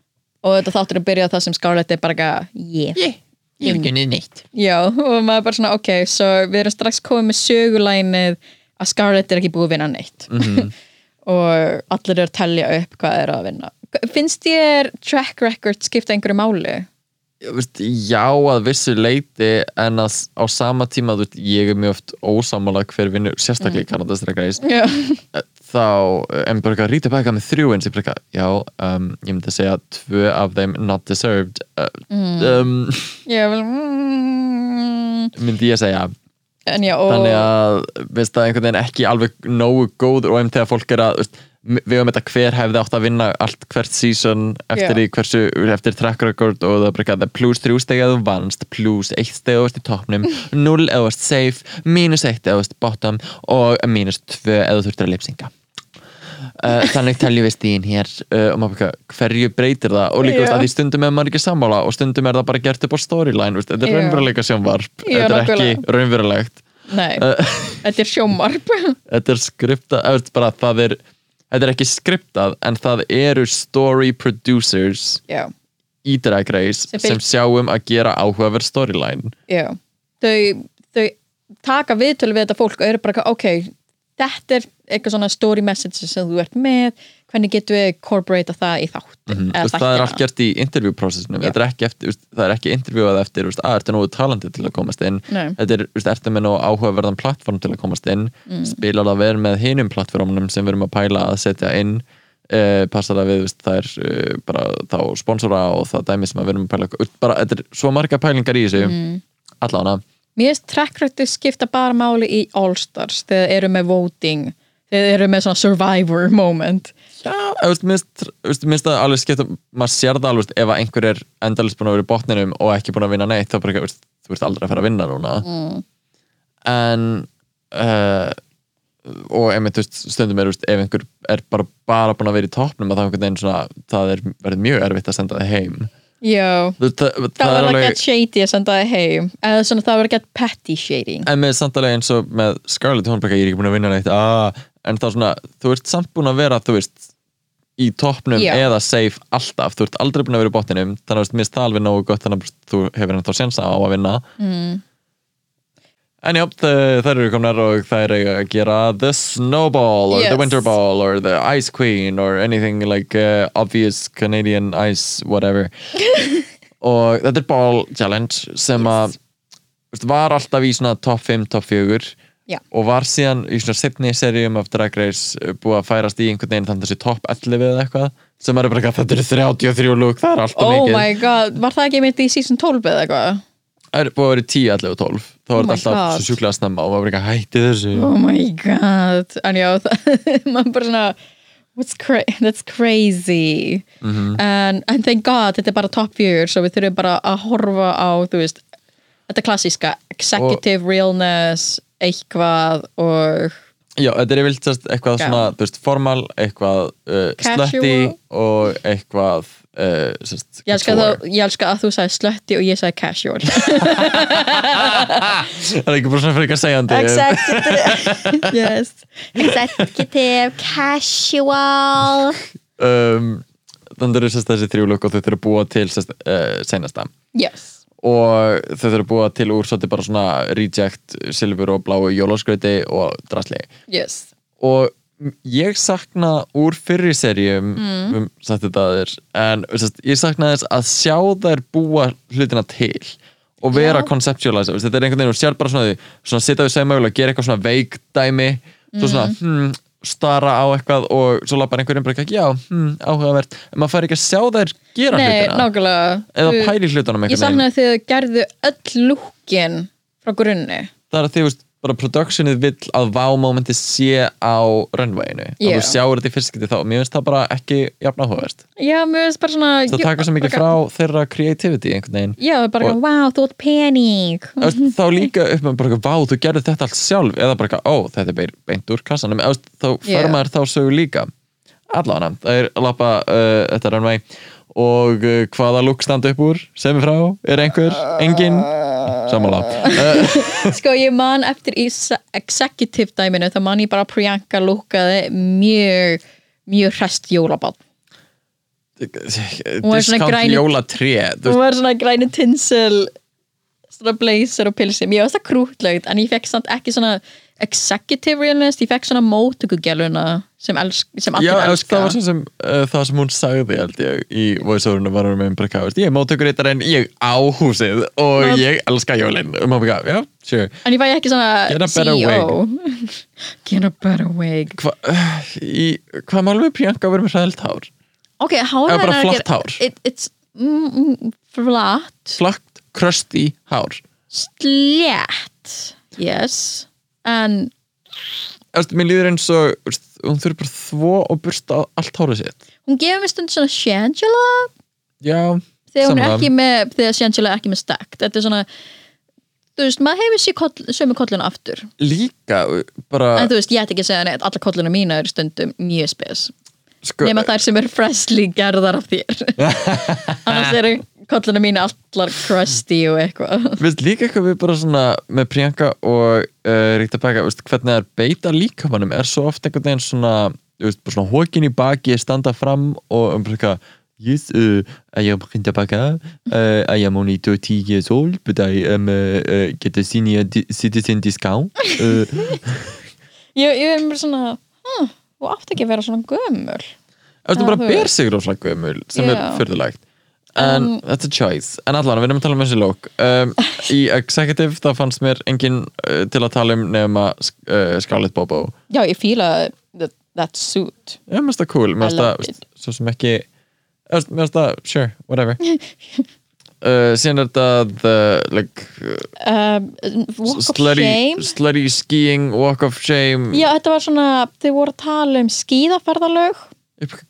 og þetta þáttur að byrja það sem Scarlett er bara eitthvað, yeah Ég hef ekki unnið neitt. Já, og maður bara svona, ok, svo við erum strax komið með sögulænið að Scarlett er ekki búið að vinna neitt. Og allir eru að tellja upp hvað er að vinna. Finnst þér track record skipta einhverju máli? Já, að vissu leiti en að á sama tíma þú veist, ég er mjög oft ósamála hver vinnur sérstaklega Race Já, þá eh, en bara eitthvað rítið bæka með þrjú eins ég bara eitthvað, já, um, ég myndi að segja tvö af þeim not deserved uh, um, ég vil mm, myndi ég segja. En já, og þannig að veist það einhvern veginn ekki alveg nógu góður og einnig þegar fólk er að við um þetta hver hefði átt að vinna allt hvert season eftir því hversu eftir track record og það er bara eitthvað, plus 3 steg eða þú vannst, plus 1 steg eða þú varst í toppnum 0 eða þú varst safe, minus 1 eða þú varst bottom og minus 2 eða þú þurftir að lipsinga Uh, þannig teljum við stíðin hér uh, maður bara hverju breytir það? Og líka veist, að því stundum er maður ekki sammála og stundum er það bara gert upp á storyline veist, þetta er raunveruleika sjónvarp Já, þetta er nákvæmlega. ekki raunverulegt. Nei, uh, þetta er sjómarp þetta er skriptað eða, veist, bara, það er, þetta er ekki skriptað en það eru story producers já, í Drag Race Sem sem, fylg- sjáum að gera áhugaverð storyline. Já. Þau, þau taka viðtölu við þetta fólk og eru bara, ok þetta er eitthvað svona story message sem þú ert með, hvernig getum við incorporata það í þáttin mm, veist, það er allt gert í interview processinu. Er það er ekki interviewað eftir að ertu nógu talandi til að komast inn? Nei. þetta er, ertu með nógu áhugaverðan plattform til að komast inn? Mm. spilar það vel með hinum plattformunum sem við erum að pæla að setja inn? Uh, passar það við, veist, það er uh, bara þá sponsora og það dæmi sem að við erum að pæla bara, þetta er svo marga pælingar í þessu. Mm. allána Mér finnst trackrætti skipta bara máli í All Stars þegar eru með voting þegar eru með svona survivor moment. Já, veist, minnst það alveg skipt maður sér það alveg, ef að einhver er endalist búin að vera í botninum og ekki búin að vinna neitt þá bara, ekki, þú veist aldrei að fara að vinna núna. Mm. en uh, og einmitt, veist, stundum er, veist, ef einhver er bara, bara búin að vera í toppnum að það, er einhvern veginn svona, það er verið mjög erfitt að senda það heim Veist, það, það það var er að shady að senda það heim. Eða svona það var að get petty shading. En með samtalið eins og með Scarlett hún bara, ég er ekki búin að vinna neitt. Ah, en þá svona, þú ert samt búin að vera þú veist, í toppnum eða safe alltaf, þú ert aldrei búin að vera í botninum. Þannig að þú veist, mér finnst það alveg nógu gott þannig að þú hefur ennþá sensa á að vinna. Mm. En já, þær eru komnar og þær eru að gera The Snowball or Yes. The Winter Ball or The Ice Queen or anything like uh, obvious Canadian ice whatever og þetta er ball challenge sem að veist, var alltaf í svona top 5, top 4 Já. og var síðan í svona setni seríum af Drag Race uh, búið að færast í einhvern veginn þannig þessi top 11 eða eitthvað sem er bara eitthvað, þetta eru 33 lúk, það er alltaf Oh mikið my god, var það ekki mitt í season 12 eða eitthvað? það er búið að vera í 10, 11 og 12 þá Oh var my þetta alltaf svo sjúklega snemma og var bara eitthvað hætti þessu. Oh my god. En já, maður bara svona What's cra that's crazy. Mhm. and, and thank god þetta er bara top 4 svo við þurfum bara að horfa á veist, þetta klassíska executive realness eitthvað og Já, þetta er sérst eitthvað svona, þú veist, formal, eitthvað uh, slötti og eitthvað uh, sérst, ég elska, þá, ég elska að þú sagði slötti og ég sagði casual. Það er ekki bara svona fyrir ekki að segjandi. Executive yes. Executive casual. Um, Þannig eru sérst þessi þrjú lukk og þau þurfa að búa til uh, seinasta. Yes og þau þurfa að búa til úr svolítið bara svona reject, silfur og bláu jólaskrauti og drasli yes og ég sakna úr fyrri serjum Mm. um sagt þetta aður en sest, ég sakna þess að sjá þær búa hlutina til og vera Já. conceptualize þetta er einhvern veginn og sér bara svona, því- svona sitja við segja mögulega, gera eitthvað svona veikdæmi svo svona, Mm. Stara á eitthvað og svo lappar einhverjum bara ekki, já, hmm, áhugavert. En maður fær ekki að sjá þær gera Nei, hlutina. nákvæmlega. Eða pæli hlutunum Ég veginn. sann að þið gerðu öll lúkin frá grunni. Það er að því, veist, bara productionið vill að wow-momenti sé á runwayinu, Já. að þú sjáur þetta í fyrstskipti þá, mér finnst það bara ekki jafn áhugavert. Já, mér finnst bara svona það taka svo mikið frá þeirra creativity einhvern veginn. Já, bara, Og- wow, þú ert pening. Þá líka upp með bara, vá, þú gerði þetta allt sjálf. Eða bara, ó, þetta er beint- úr veist, þá fer maður þá sögu líka. Allavega, það er að lappa uh, þetta runway. Og uh, hvaða lúk standa upp úr? Sem er frá, er einhver, engin uh, Sko, ég man eftir í executive dæminu þá man ég bara Priyanka lúkaði mjög mjög hrest græni- jólatré þú Hún var svona græni tinsel svona blazer og pilsi mér varst það krútlegt en ég fekk samt ekki svona executive realness, ég fekk svona mótökugjáluna sem, sem allir Já, elska. það var svo sem uh, það sem hún sagði held ég í voice-overinu var hún með bara hvað, veist, ég er móttökur en ég á húsið og Ná- ég elska jólin. Og maður bara, já, sure. En ég fæ ekki svona Get a better CEO get a better wig. Hva, hvað málum við Priyanka að vera með hræðilt hár? ok, hár bara er flatt ekki- hár? it, it's mm, mm, flatt. Krösti hár. Slétt yes en Eftir, mér líður eins og veist, hún þurfi bara þvo og bursta allt hárið sitt. hún gefur mér stund svona Shangela já, þegar hún er ekki með þegar Shangela er ekki með stackt þetta er svona þú veist, maður hefur sér koll, sömu kolluna aftur. Líka bara en þú veist, ég ætti ekki að segja neitt, alla kolluna mína eru stundum mjög spes. Sko, nema þær sem eru freshly gerðar af þér. Annars eru kolluna mína allar crusty og eitthvað. Líka eitthvað við bara svona með Priyanka og uh, Becca veist, hvernig er beita líkamannum er svo oft einhvern veginn svona, veist, svona hókin í baki, standa fram og um eitthvað Yes, uh, I am Becca uh, I am only 30 years old but I am uh, uh, get a senior di citizen discount. Uh, ég, ég er bara svona hm, þú átt ekki að vera svona gömul. Það er bara þú ber sig rosalega gömul sem Já. er fyrðulegt en Um, that's a choice. En allan, við erum að tala um þessi lók um, í Executive það fannst mér engin uh, til að tala um nema uh, Scarlett Bobo. Já, ég fíla that, that suit. Já, mér finnst það cool, mér finnst það svo sem ekki mér finnst það, sure, whatever. Uh, síðan er þetta the, like, uh, um, slutty, slutty skiing walk of shame. Já, þetta var svona, þau voru að tala um skíðaferðalög. Upp-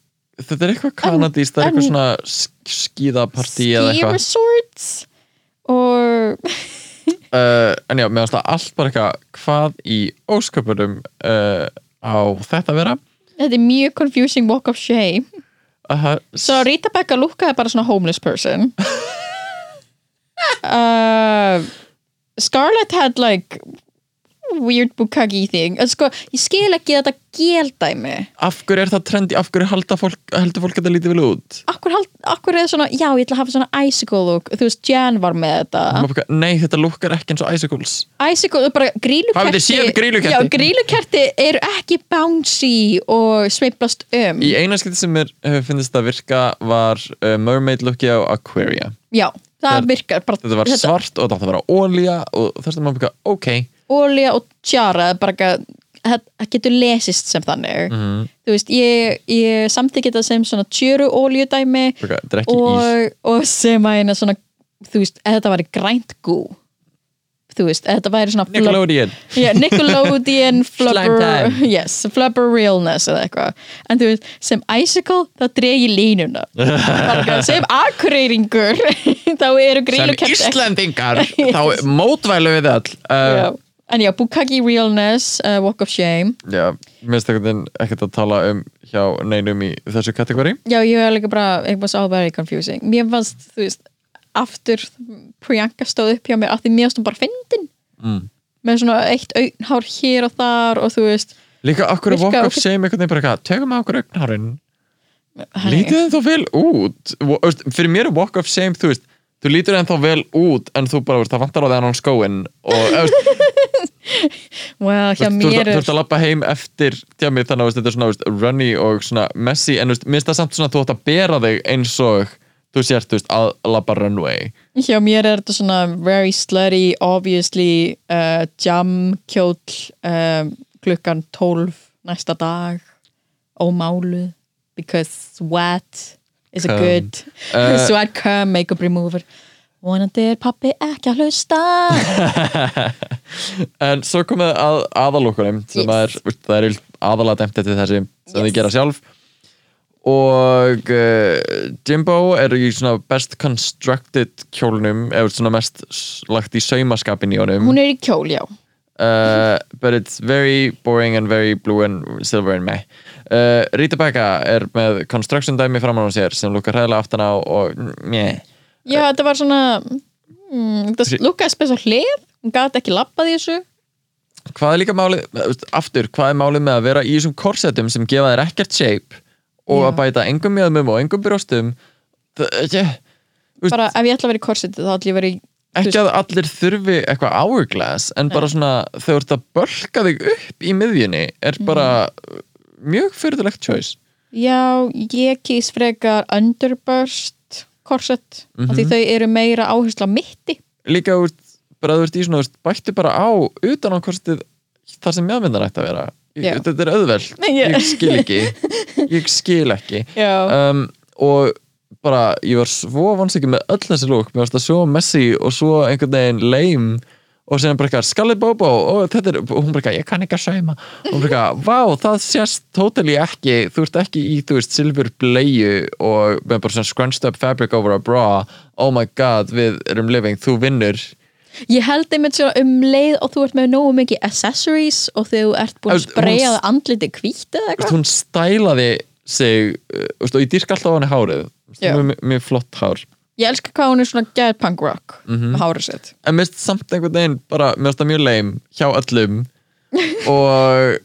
þetta er eitthvað kanadíst, það er eitthvað svona sk- skíðapartí eða ski eitthvað. resorts og uh, en já, mér finnst það allt bara eitthvað hvað í ósköpunum uh, á þetta vera. Þetta er mjög confusing walk of shame. Uh, svo Rita Becca lúkkaði bara svona homeless person. Uh, Scarlett had like weird bukagi thing. En sko, ég skil ekki þetta geldæmi. Af hverju er það trendi, af hverju fólk, heldur fólk það lítið vel út? Akkur, hald, akkur er svona, já ég ætla að hafa svona icicle look, þú veist, Jan var með þetta. Nei, þetta lukkar ekki eins og icicles. Icicle, bara grílukerti. Grílukerti? Eru ekki bouncy og sveiplast um. Í eina skipti sem mér hefur finnist að virka var uh, Mermaid looki á Aquaria. Já, það virkar bara, Þetta var svart og þetta vera ólía og þess að maður byrja, ok olja og tjara getur lesist sem þannig. Mhm. þú veist, ég, ég samþykja þetta sem svona tjöru oljudæmi ís. og, og sem að eina svona þú veist, þetta væri grænt gú þú veist, þetta væri svona Nickelodeon. Yeah, Nickelodeon flubber, yes, flubber realness eða eitthvað. En þú veist, sem icicle þá dregi línuna. Sem akureyringur þá eru Sem grílukerti Íslendingar Yes. þá mótvælu við all uh, en já, Bukaki realness uh, walk of shame. Já, mér finnst ekkert að tala um hjá neinum í þessu kategóri. Já, ég er líka bara, it was all very confusing. Mér fannst, þú veist, aftur Priyanka stóð upp hjá mér af því mér stóð bara fyndin. Mm. með svona eitt augnhár hér og þar og þú veist Líka okkur walk of shame einhvern veginn bara eitthvað Tökum okkur augnhárin. Lítið þeim þá vel út. Fyrir mér er walk of shame, þú veist Þú lítur þeim þá vel út en þú bara, það vantar á því hann skóin og well, hjá mér ert- þú er ert að lappa heim eftir tjámið þannig að þetta er svona runny og svona messy en mér finnst það samt svona að þú ætti að bera þig eins og þú sért, þú veist, að lappa runway. Hjá mér er þetta svona very slutty, obviously uh, jam kjóll um, klukkan 12 næsta dag ómáluð because sweat is a good? Uh, sweat cum makeup remover. Vonandi er pappi ekki að hlusta? En svo komið að aðalokkunum sem Yes. er, það er aðalega dæmt eftir þessi sem Yes. þið gera sjálf. Og uh, Jimbo er í svona best constructed kjólnum eða svona mest lagt í saumaskapin í honum. Hún er í kjól, já. Uh, but it's very boring and very blue and silver and meh uh, Rita Becca er með construction dæmi framan á sér sem lukkar hræðilega aftan á og meh já, þetta var svona mm, það lukkaði spes á hlið. Hún gæti ekki lappað í þessu. Hvað er líka málið, veist, aftur hvað er málið með að vera í þessum korsetum sem gefa þér ekkert shape og Já. að bæta engum mjöðmum og engum brjóstum? Það, Úst- bara ef ég ætla að vera í korsetið þá ætla ég að vera í ekki að allir þurfi eitthvað hourglass en bara svona þegar þú ert að bölka þig upp í miðjunni er bara mjög fyrirtilegt choice. Já, ég kýs frekar underburst korset af Mhm. því þau eru meira áherslu á mitti. Líka úr, bara þú ert í svona bættu bara á utan á korsetið þar sem mjöðmyndan ætti að vera. Ég, þetta er auðvelt, Já. ég skil ekki. Ég skil ekki. Um, og bara ég var svo vonsvikið með öll þessi lúk mér varst það svo messy og svo einhvern veginn lame og sem bara eitthvað Scarlett Bobo og þetta er, og hún bara eitthvað, ég kann ekki að sauma. Og hún bara eitthvað, vá, það sést totally ekki, þú ert ekki í, þú veist silfur bleiu og með bara svona scrunched up fabric over a bra. Oh my god, við erum living, þú vinnur. Ég held einmitt svona um leið og þú ert með nógu mikið accessories og þú ert búin að spreyja það andliti hvít eða eitthvað? hún stælaði sig veist, og ég dýrk alltaf á henni hárið. Mjög flott hár Ég elska hvað hún er svona gæð punk rock Mhm. með hárið sitt. En finnst samt einhvern veginn bara, mér finnst það mjög leim hjá öllum. Og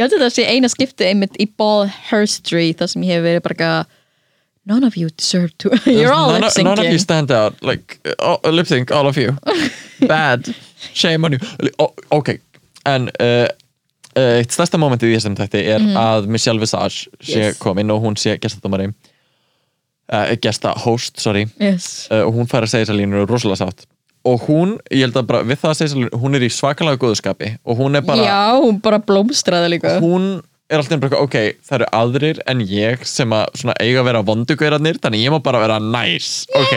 Ég held að þetta sé eina skipti einmitt í ball herstory þar sem ég hef verið bara None of you deserve to You're all none, lip of- none of you syncing stand out. Like, uh, lip sync, all of you. Bad, shame on you. Oh, ok, en uh, uh, eitt stærsta momentið í þessum tætti er að Michelle Visage sé. Yes. komin og hún sé gestadómari uh, gesta host, sorry. Yes. uh, og hún fær að segja þessar línur og rosalega sátt. Og hún, ég held að bara við það að segja þessar línur, hún er í svakalega góðskapi og hún er bara, Já, hún bara blómstraði líka. Hún er alltaf bara, ok, það eru aðrir en ég sem að svona eiga að vera vondugverðarnir þannig ég má bara vera nice ok,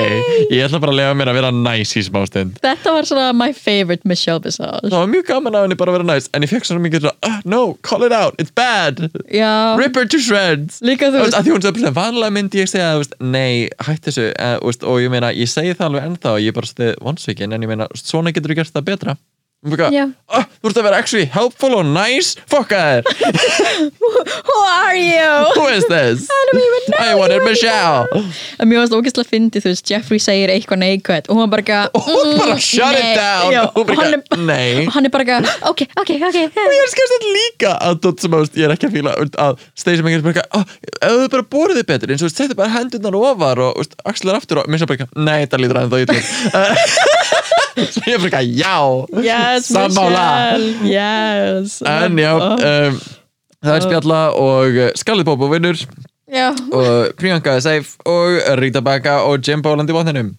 ég ætla bara að lega mér að vera nice í smástund Þetta var svona my favorite Michelle Visage. Það var mjög gaman af henni bara að vera nice en ég fekk svona mikið uh, no, call it out, it's bad. Já, rip her to shreds. Líka þú veist, að því hún sagði vanlega myndi ég segja veist, nei, hætt þessu uh, veist, og ég meina, ég segi það alveg ennþá ég er bara stið vonsvíkin, en ég meina, svona getur þú gert það betra Hún bara, Já. ah, þú ert að vera actually helpful og nice fokka þér, Who are you? who is this? Don't even know I wanted Michelle. En mér varst ógeðslega fyndið, þú veist, Jeffrey segir eitthvað neikvægt og hún bara eitthvað og hún bara mm, shut it nei. down. Já, og hann bara, er, nei. og hann er bara ok, ok, ok. Og ég er skast þetta líka að að ég er ekki að fíla að Stacey er bara oh, ef þú bara borðið þið betur eins og setja bara hendurnar ofar og axlar aftur og mér sem bara nei, þetta lítur aðeins þá ítla svo ég er bara eitthvað, já Yes, Sammála. Yes. En já, Oh, um, það er spjalla og uh, Scarlett Bobo vinnur. Og Priyanka er safe og Rita Baka og Jim Boland í botninum.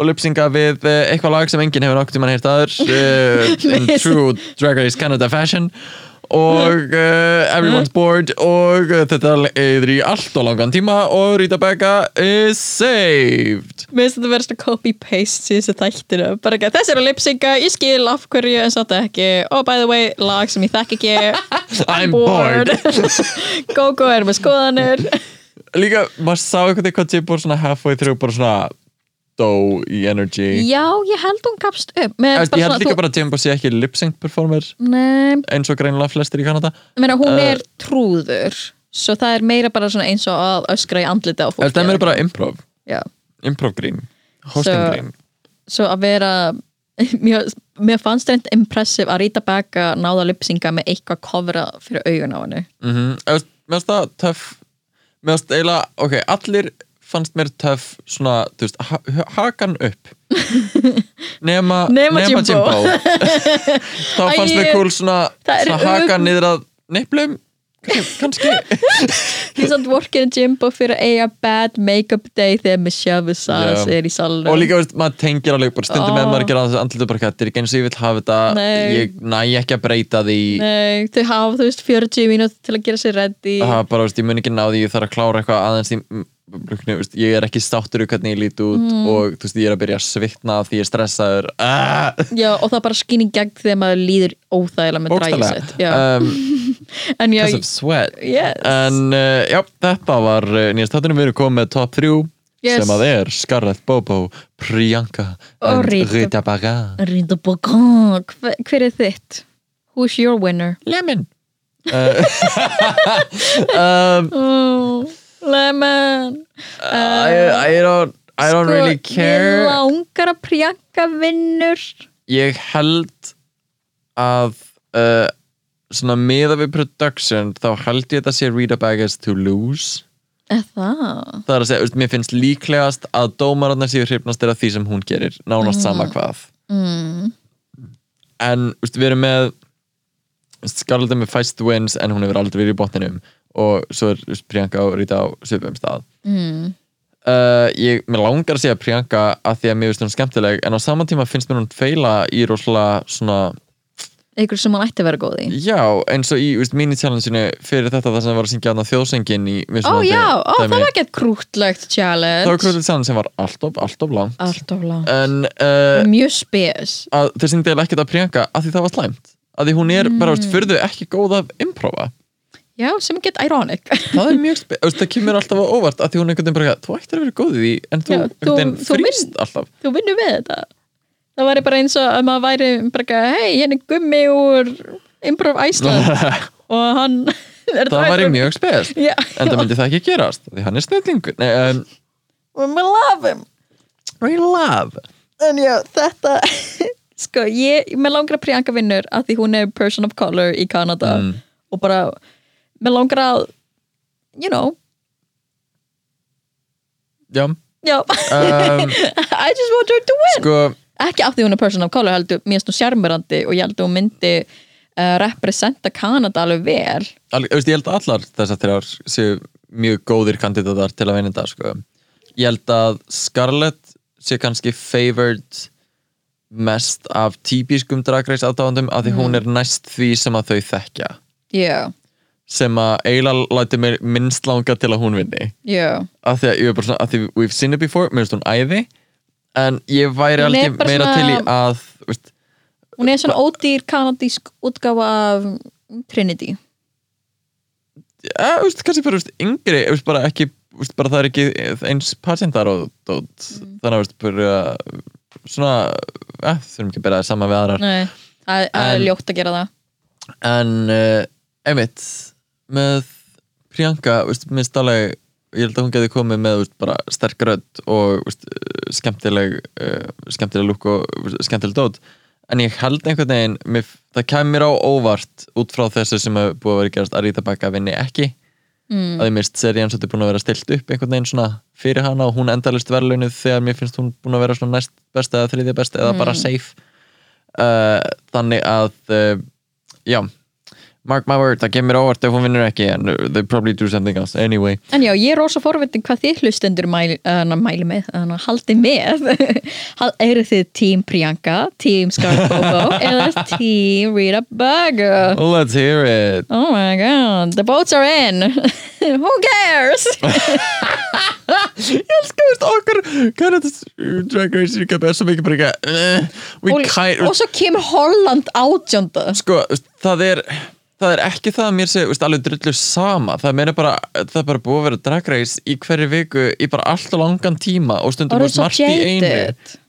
Og lipsinga við uh, eitthvað lag sem enginn hefur nokkuð tímann heyrt aður uh, in true Drag Race Canada fashion og uh, everyone's bored og uh, þetta eður í allt og langan tíma og Rita Baka is saved. Mér finnst þetta verið svona copy-paste síðustu þættinu bara ekki, þessi eru lipsinga, ég skil af hverju en satt ekki, oh by the way lag sem ég þekk ekki. I'm bored. Gogo er með skoðanir. Líka, maður sá eitthvað hvað Boland svona halfway through bara svona dó í energy. Já, ég held hún kapst upp Ég held svona, líka þú, bara að Jim Boland sé ekki lip-sync performer nei, eins og greinilega flestir í Kanada. Meina, hún Uh, er trúður svo það er meira bara eins og að öskra í andlita á fólki. Þetta er meira bara improv. Já, improv grín, hosting So- grín. svo að vera mér, mér fannst reynd impressive að Rita Becca náða lipsinga með eitthvað kofra fyrir augun á henni. Mm -hmm. Mér finnst það töff Mér finnst eiginlega, ok, allir fannst mér töff svona, þú veist, ha hakan upp. Nema, Nema Jimbo. þá fannst mér cool svona, svona hakan niður að neflum kannski. Því samt vorkinu Jimbo fyrir að eiga bad make-up day þegar Michelle Visage Já. er í salunum og líka, veist, maður tengir alveg bara stundum með maður að gera andlutu bara, þetta er ekki eins og ég vil hafa þetta Nei. ég næ ekki að breyta því. Nei, þau hafa þú veist 40 mínúti til að gera sér ready. Það bara, veist, ég mun ekki ná því, ég þarf að klára eitthvað aðeins í blukni, veist, ég er ekki státtur úr hvernig ég lít út Mm. og þú veist, ég er að byrja að svitna því ég er stressaður. Ah, Já, og það bara skýn í gegn þegar maður líður óþægilega með bókstaflega Já, um, because of sweat yes en uh, já, þetta var uh, nýjast þáttunum við erum komið með top 3 Yes. sem að er Scarlett Bobo Priyanka Og Rita. Baga Rita Bogan, hver, hver er þitt? Who's your winner? Lemon uh, um, Oh, lemon I, I don't I don't really Sko, Ég care langar að Priyanka vinnur ég held að uh, svona miða við production þá held ég þetta sé Rita Bagas to lose Er það? er að segja, veist, mér finnst líklegast að dómararnar séu hrifnastir af því sem hún gerir nánast sama hvað Mm. en veist, við erum með Scarlett er með fæst wins en hún hefur aldrei verið í botninum og svo er veist, Priyanka og Rita á svipum stað Mm. uh, ég, mér langar að segja Priyanka að því að mér finnst hún skemmtileg en á saman tíma finnst mér hún feila í rosalega svona einhver sem hann ætti að vera góð í. Já, eins og í mini-challenge-inu fyrir þetta það sem var að syngja á þjóðsengin í Ó mismunandi já, ó, það var ekki krútlegt challenge. Það var kröldið challenge sem var alltof, alltof langt. Alltof langt. En uh, Mjög spes. að þeir syngdi eiginlega ekkert að Priyanka að því það var slæmt. Að því hún er bara, veist, Mm. fyrir þau ekki góð að improva Já, sem get ironic. Það er mjög spe... veist, það kemur alltaf á óvart að því hún einhvern veginn bara, þú ættir að vera góð í því en þú Já, þú- þú alltaf. Þú vinnur við þetta Það væri bara eins og að maður væri bara, hei, henni gummi úr Improv Iceland. Og hann það væri mjög spes. Já, en það myndi það ekki gerast því hann er snillingur. Um, og maður love him. We love. En já, þetta Sko, ég, mér langar að Priyanka vinnur að því hún er person of color í Kanada. Mm. og bara, mér langar að you know, já, já. Um, I just want her to win. sko ekki af því hún er person of color heldur mér hún sjarmirandi og ég held að hún myndi uh, representa Kanada alveg vel. Alveg, ég held að allar þessar þrjár séu mjög góðir kandidatar til að vinna þetta sko. ég held að Scarlett sé kannski favored mest af típiskum dragreis aðdáðandum af því hún er næst því sem að þau þekkja. Já, sem að eiginlega læti mér minnst langa til að hún vinni. Já. Af því að ég er bara svona, af því we've seen it before mér finnst hún æði en ég væri alveg meira svona- til í að veist, hún er svona ódýr kanadísk útgáfa af Trinity. Ja, veist, kannski bara veist, yngri bara ekki, bara það er ekki eins patentar og dót Mm. þannig að bara svona, ja, þurfum ekki að bera það saman við aðrar. Nei, það er En- ljótt að gera það. En uh, einmitt með Priyanka, minnst alveg ég held að hún geti komið með veist, bara sterk rödd og veist, uh, skemmtileg uh, skemmtileg lúk og skemmtileg dót. En ég held einhvern veginn mér, það kemur á óvart út frá þessu sem hefur búið að vera gerast að Rita Baka vinni ekki. Mm. að ég mist serían svolítið búin að vera stilt upp einhvern veginn svona fyrir hana og hún endalist verðlaunuð þegar mér finnst hún búin að vera svona næst best eða þriðja best eða bara safe. Uh, þannig að uh, já mark my word, það kemur óvart ef hún vinnur ekki en they probably do something else. Anyway. En já, ég er rosa forvitin hvað þið hlustendur mæli, uh, mæli með, uh, haldi með. Eru þið tím Priyanka, tím Scarlett Bobo eða tím Rita Baga let's hear it. Oh my god, the boats are in. Who cares? ég elskar veist okkur Canada's Drag Race er ekki svo mikið bara ekki uh, we og, svo kemur Holland átjönda sko, það er það er ekki það að mér sé veist, alveg drullu sama, það meina bara það er bara búið að vera drag race í hverju viku í bara alltaf langan tíma og stundum svo margt í einu.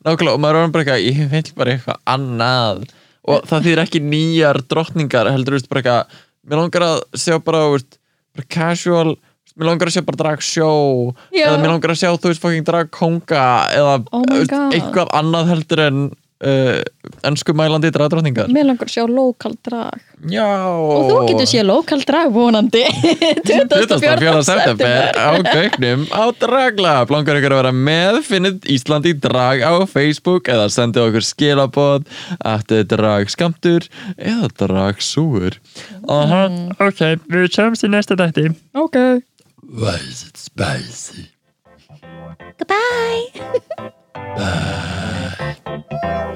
nákvæmlega, og maður er bara eitthvað ég vil bara eitthvað annað. Og það þýðir ekki nýjar drottningar heldur, veist, bara eitthvað mér langar að sjá bara, veist, bara casual mér langar að sjá bara drag show Já. eða mér langar að sjá, þú veist, fucking drag konga eða Oh veist, eitthvað annað heldur en uh, ennsku mælandi dragdrottningar. Mér langar að sjá lokal drag. Já. Og þú getur séð lokal drag vonandi. 24. september. á Gauknum á Draglab langar ykkur að vera með finnið Ísland í drag á Facebook eða sendið okkur skilabóð að dragskamtur eða dragsúur Aha, ok, við sjáumst í næsta dætti Ok. Why is it spicy? Goodbye. Bye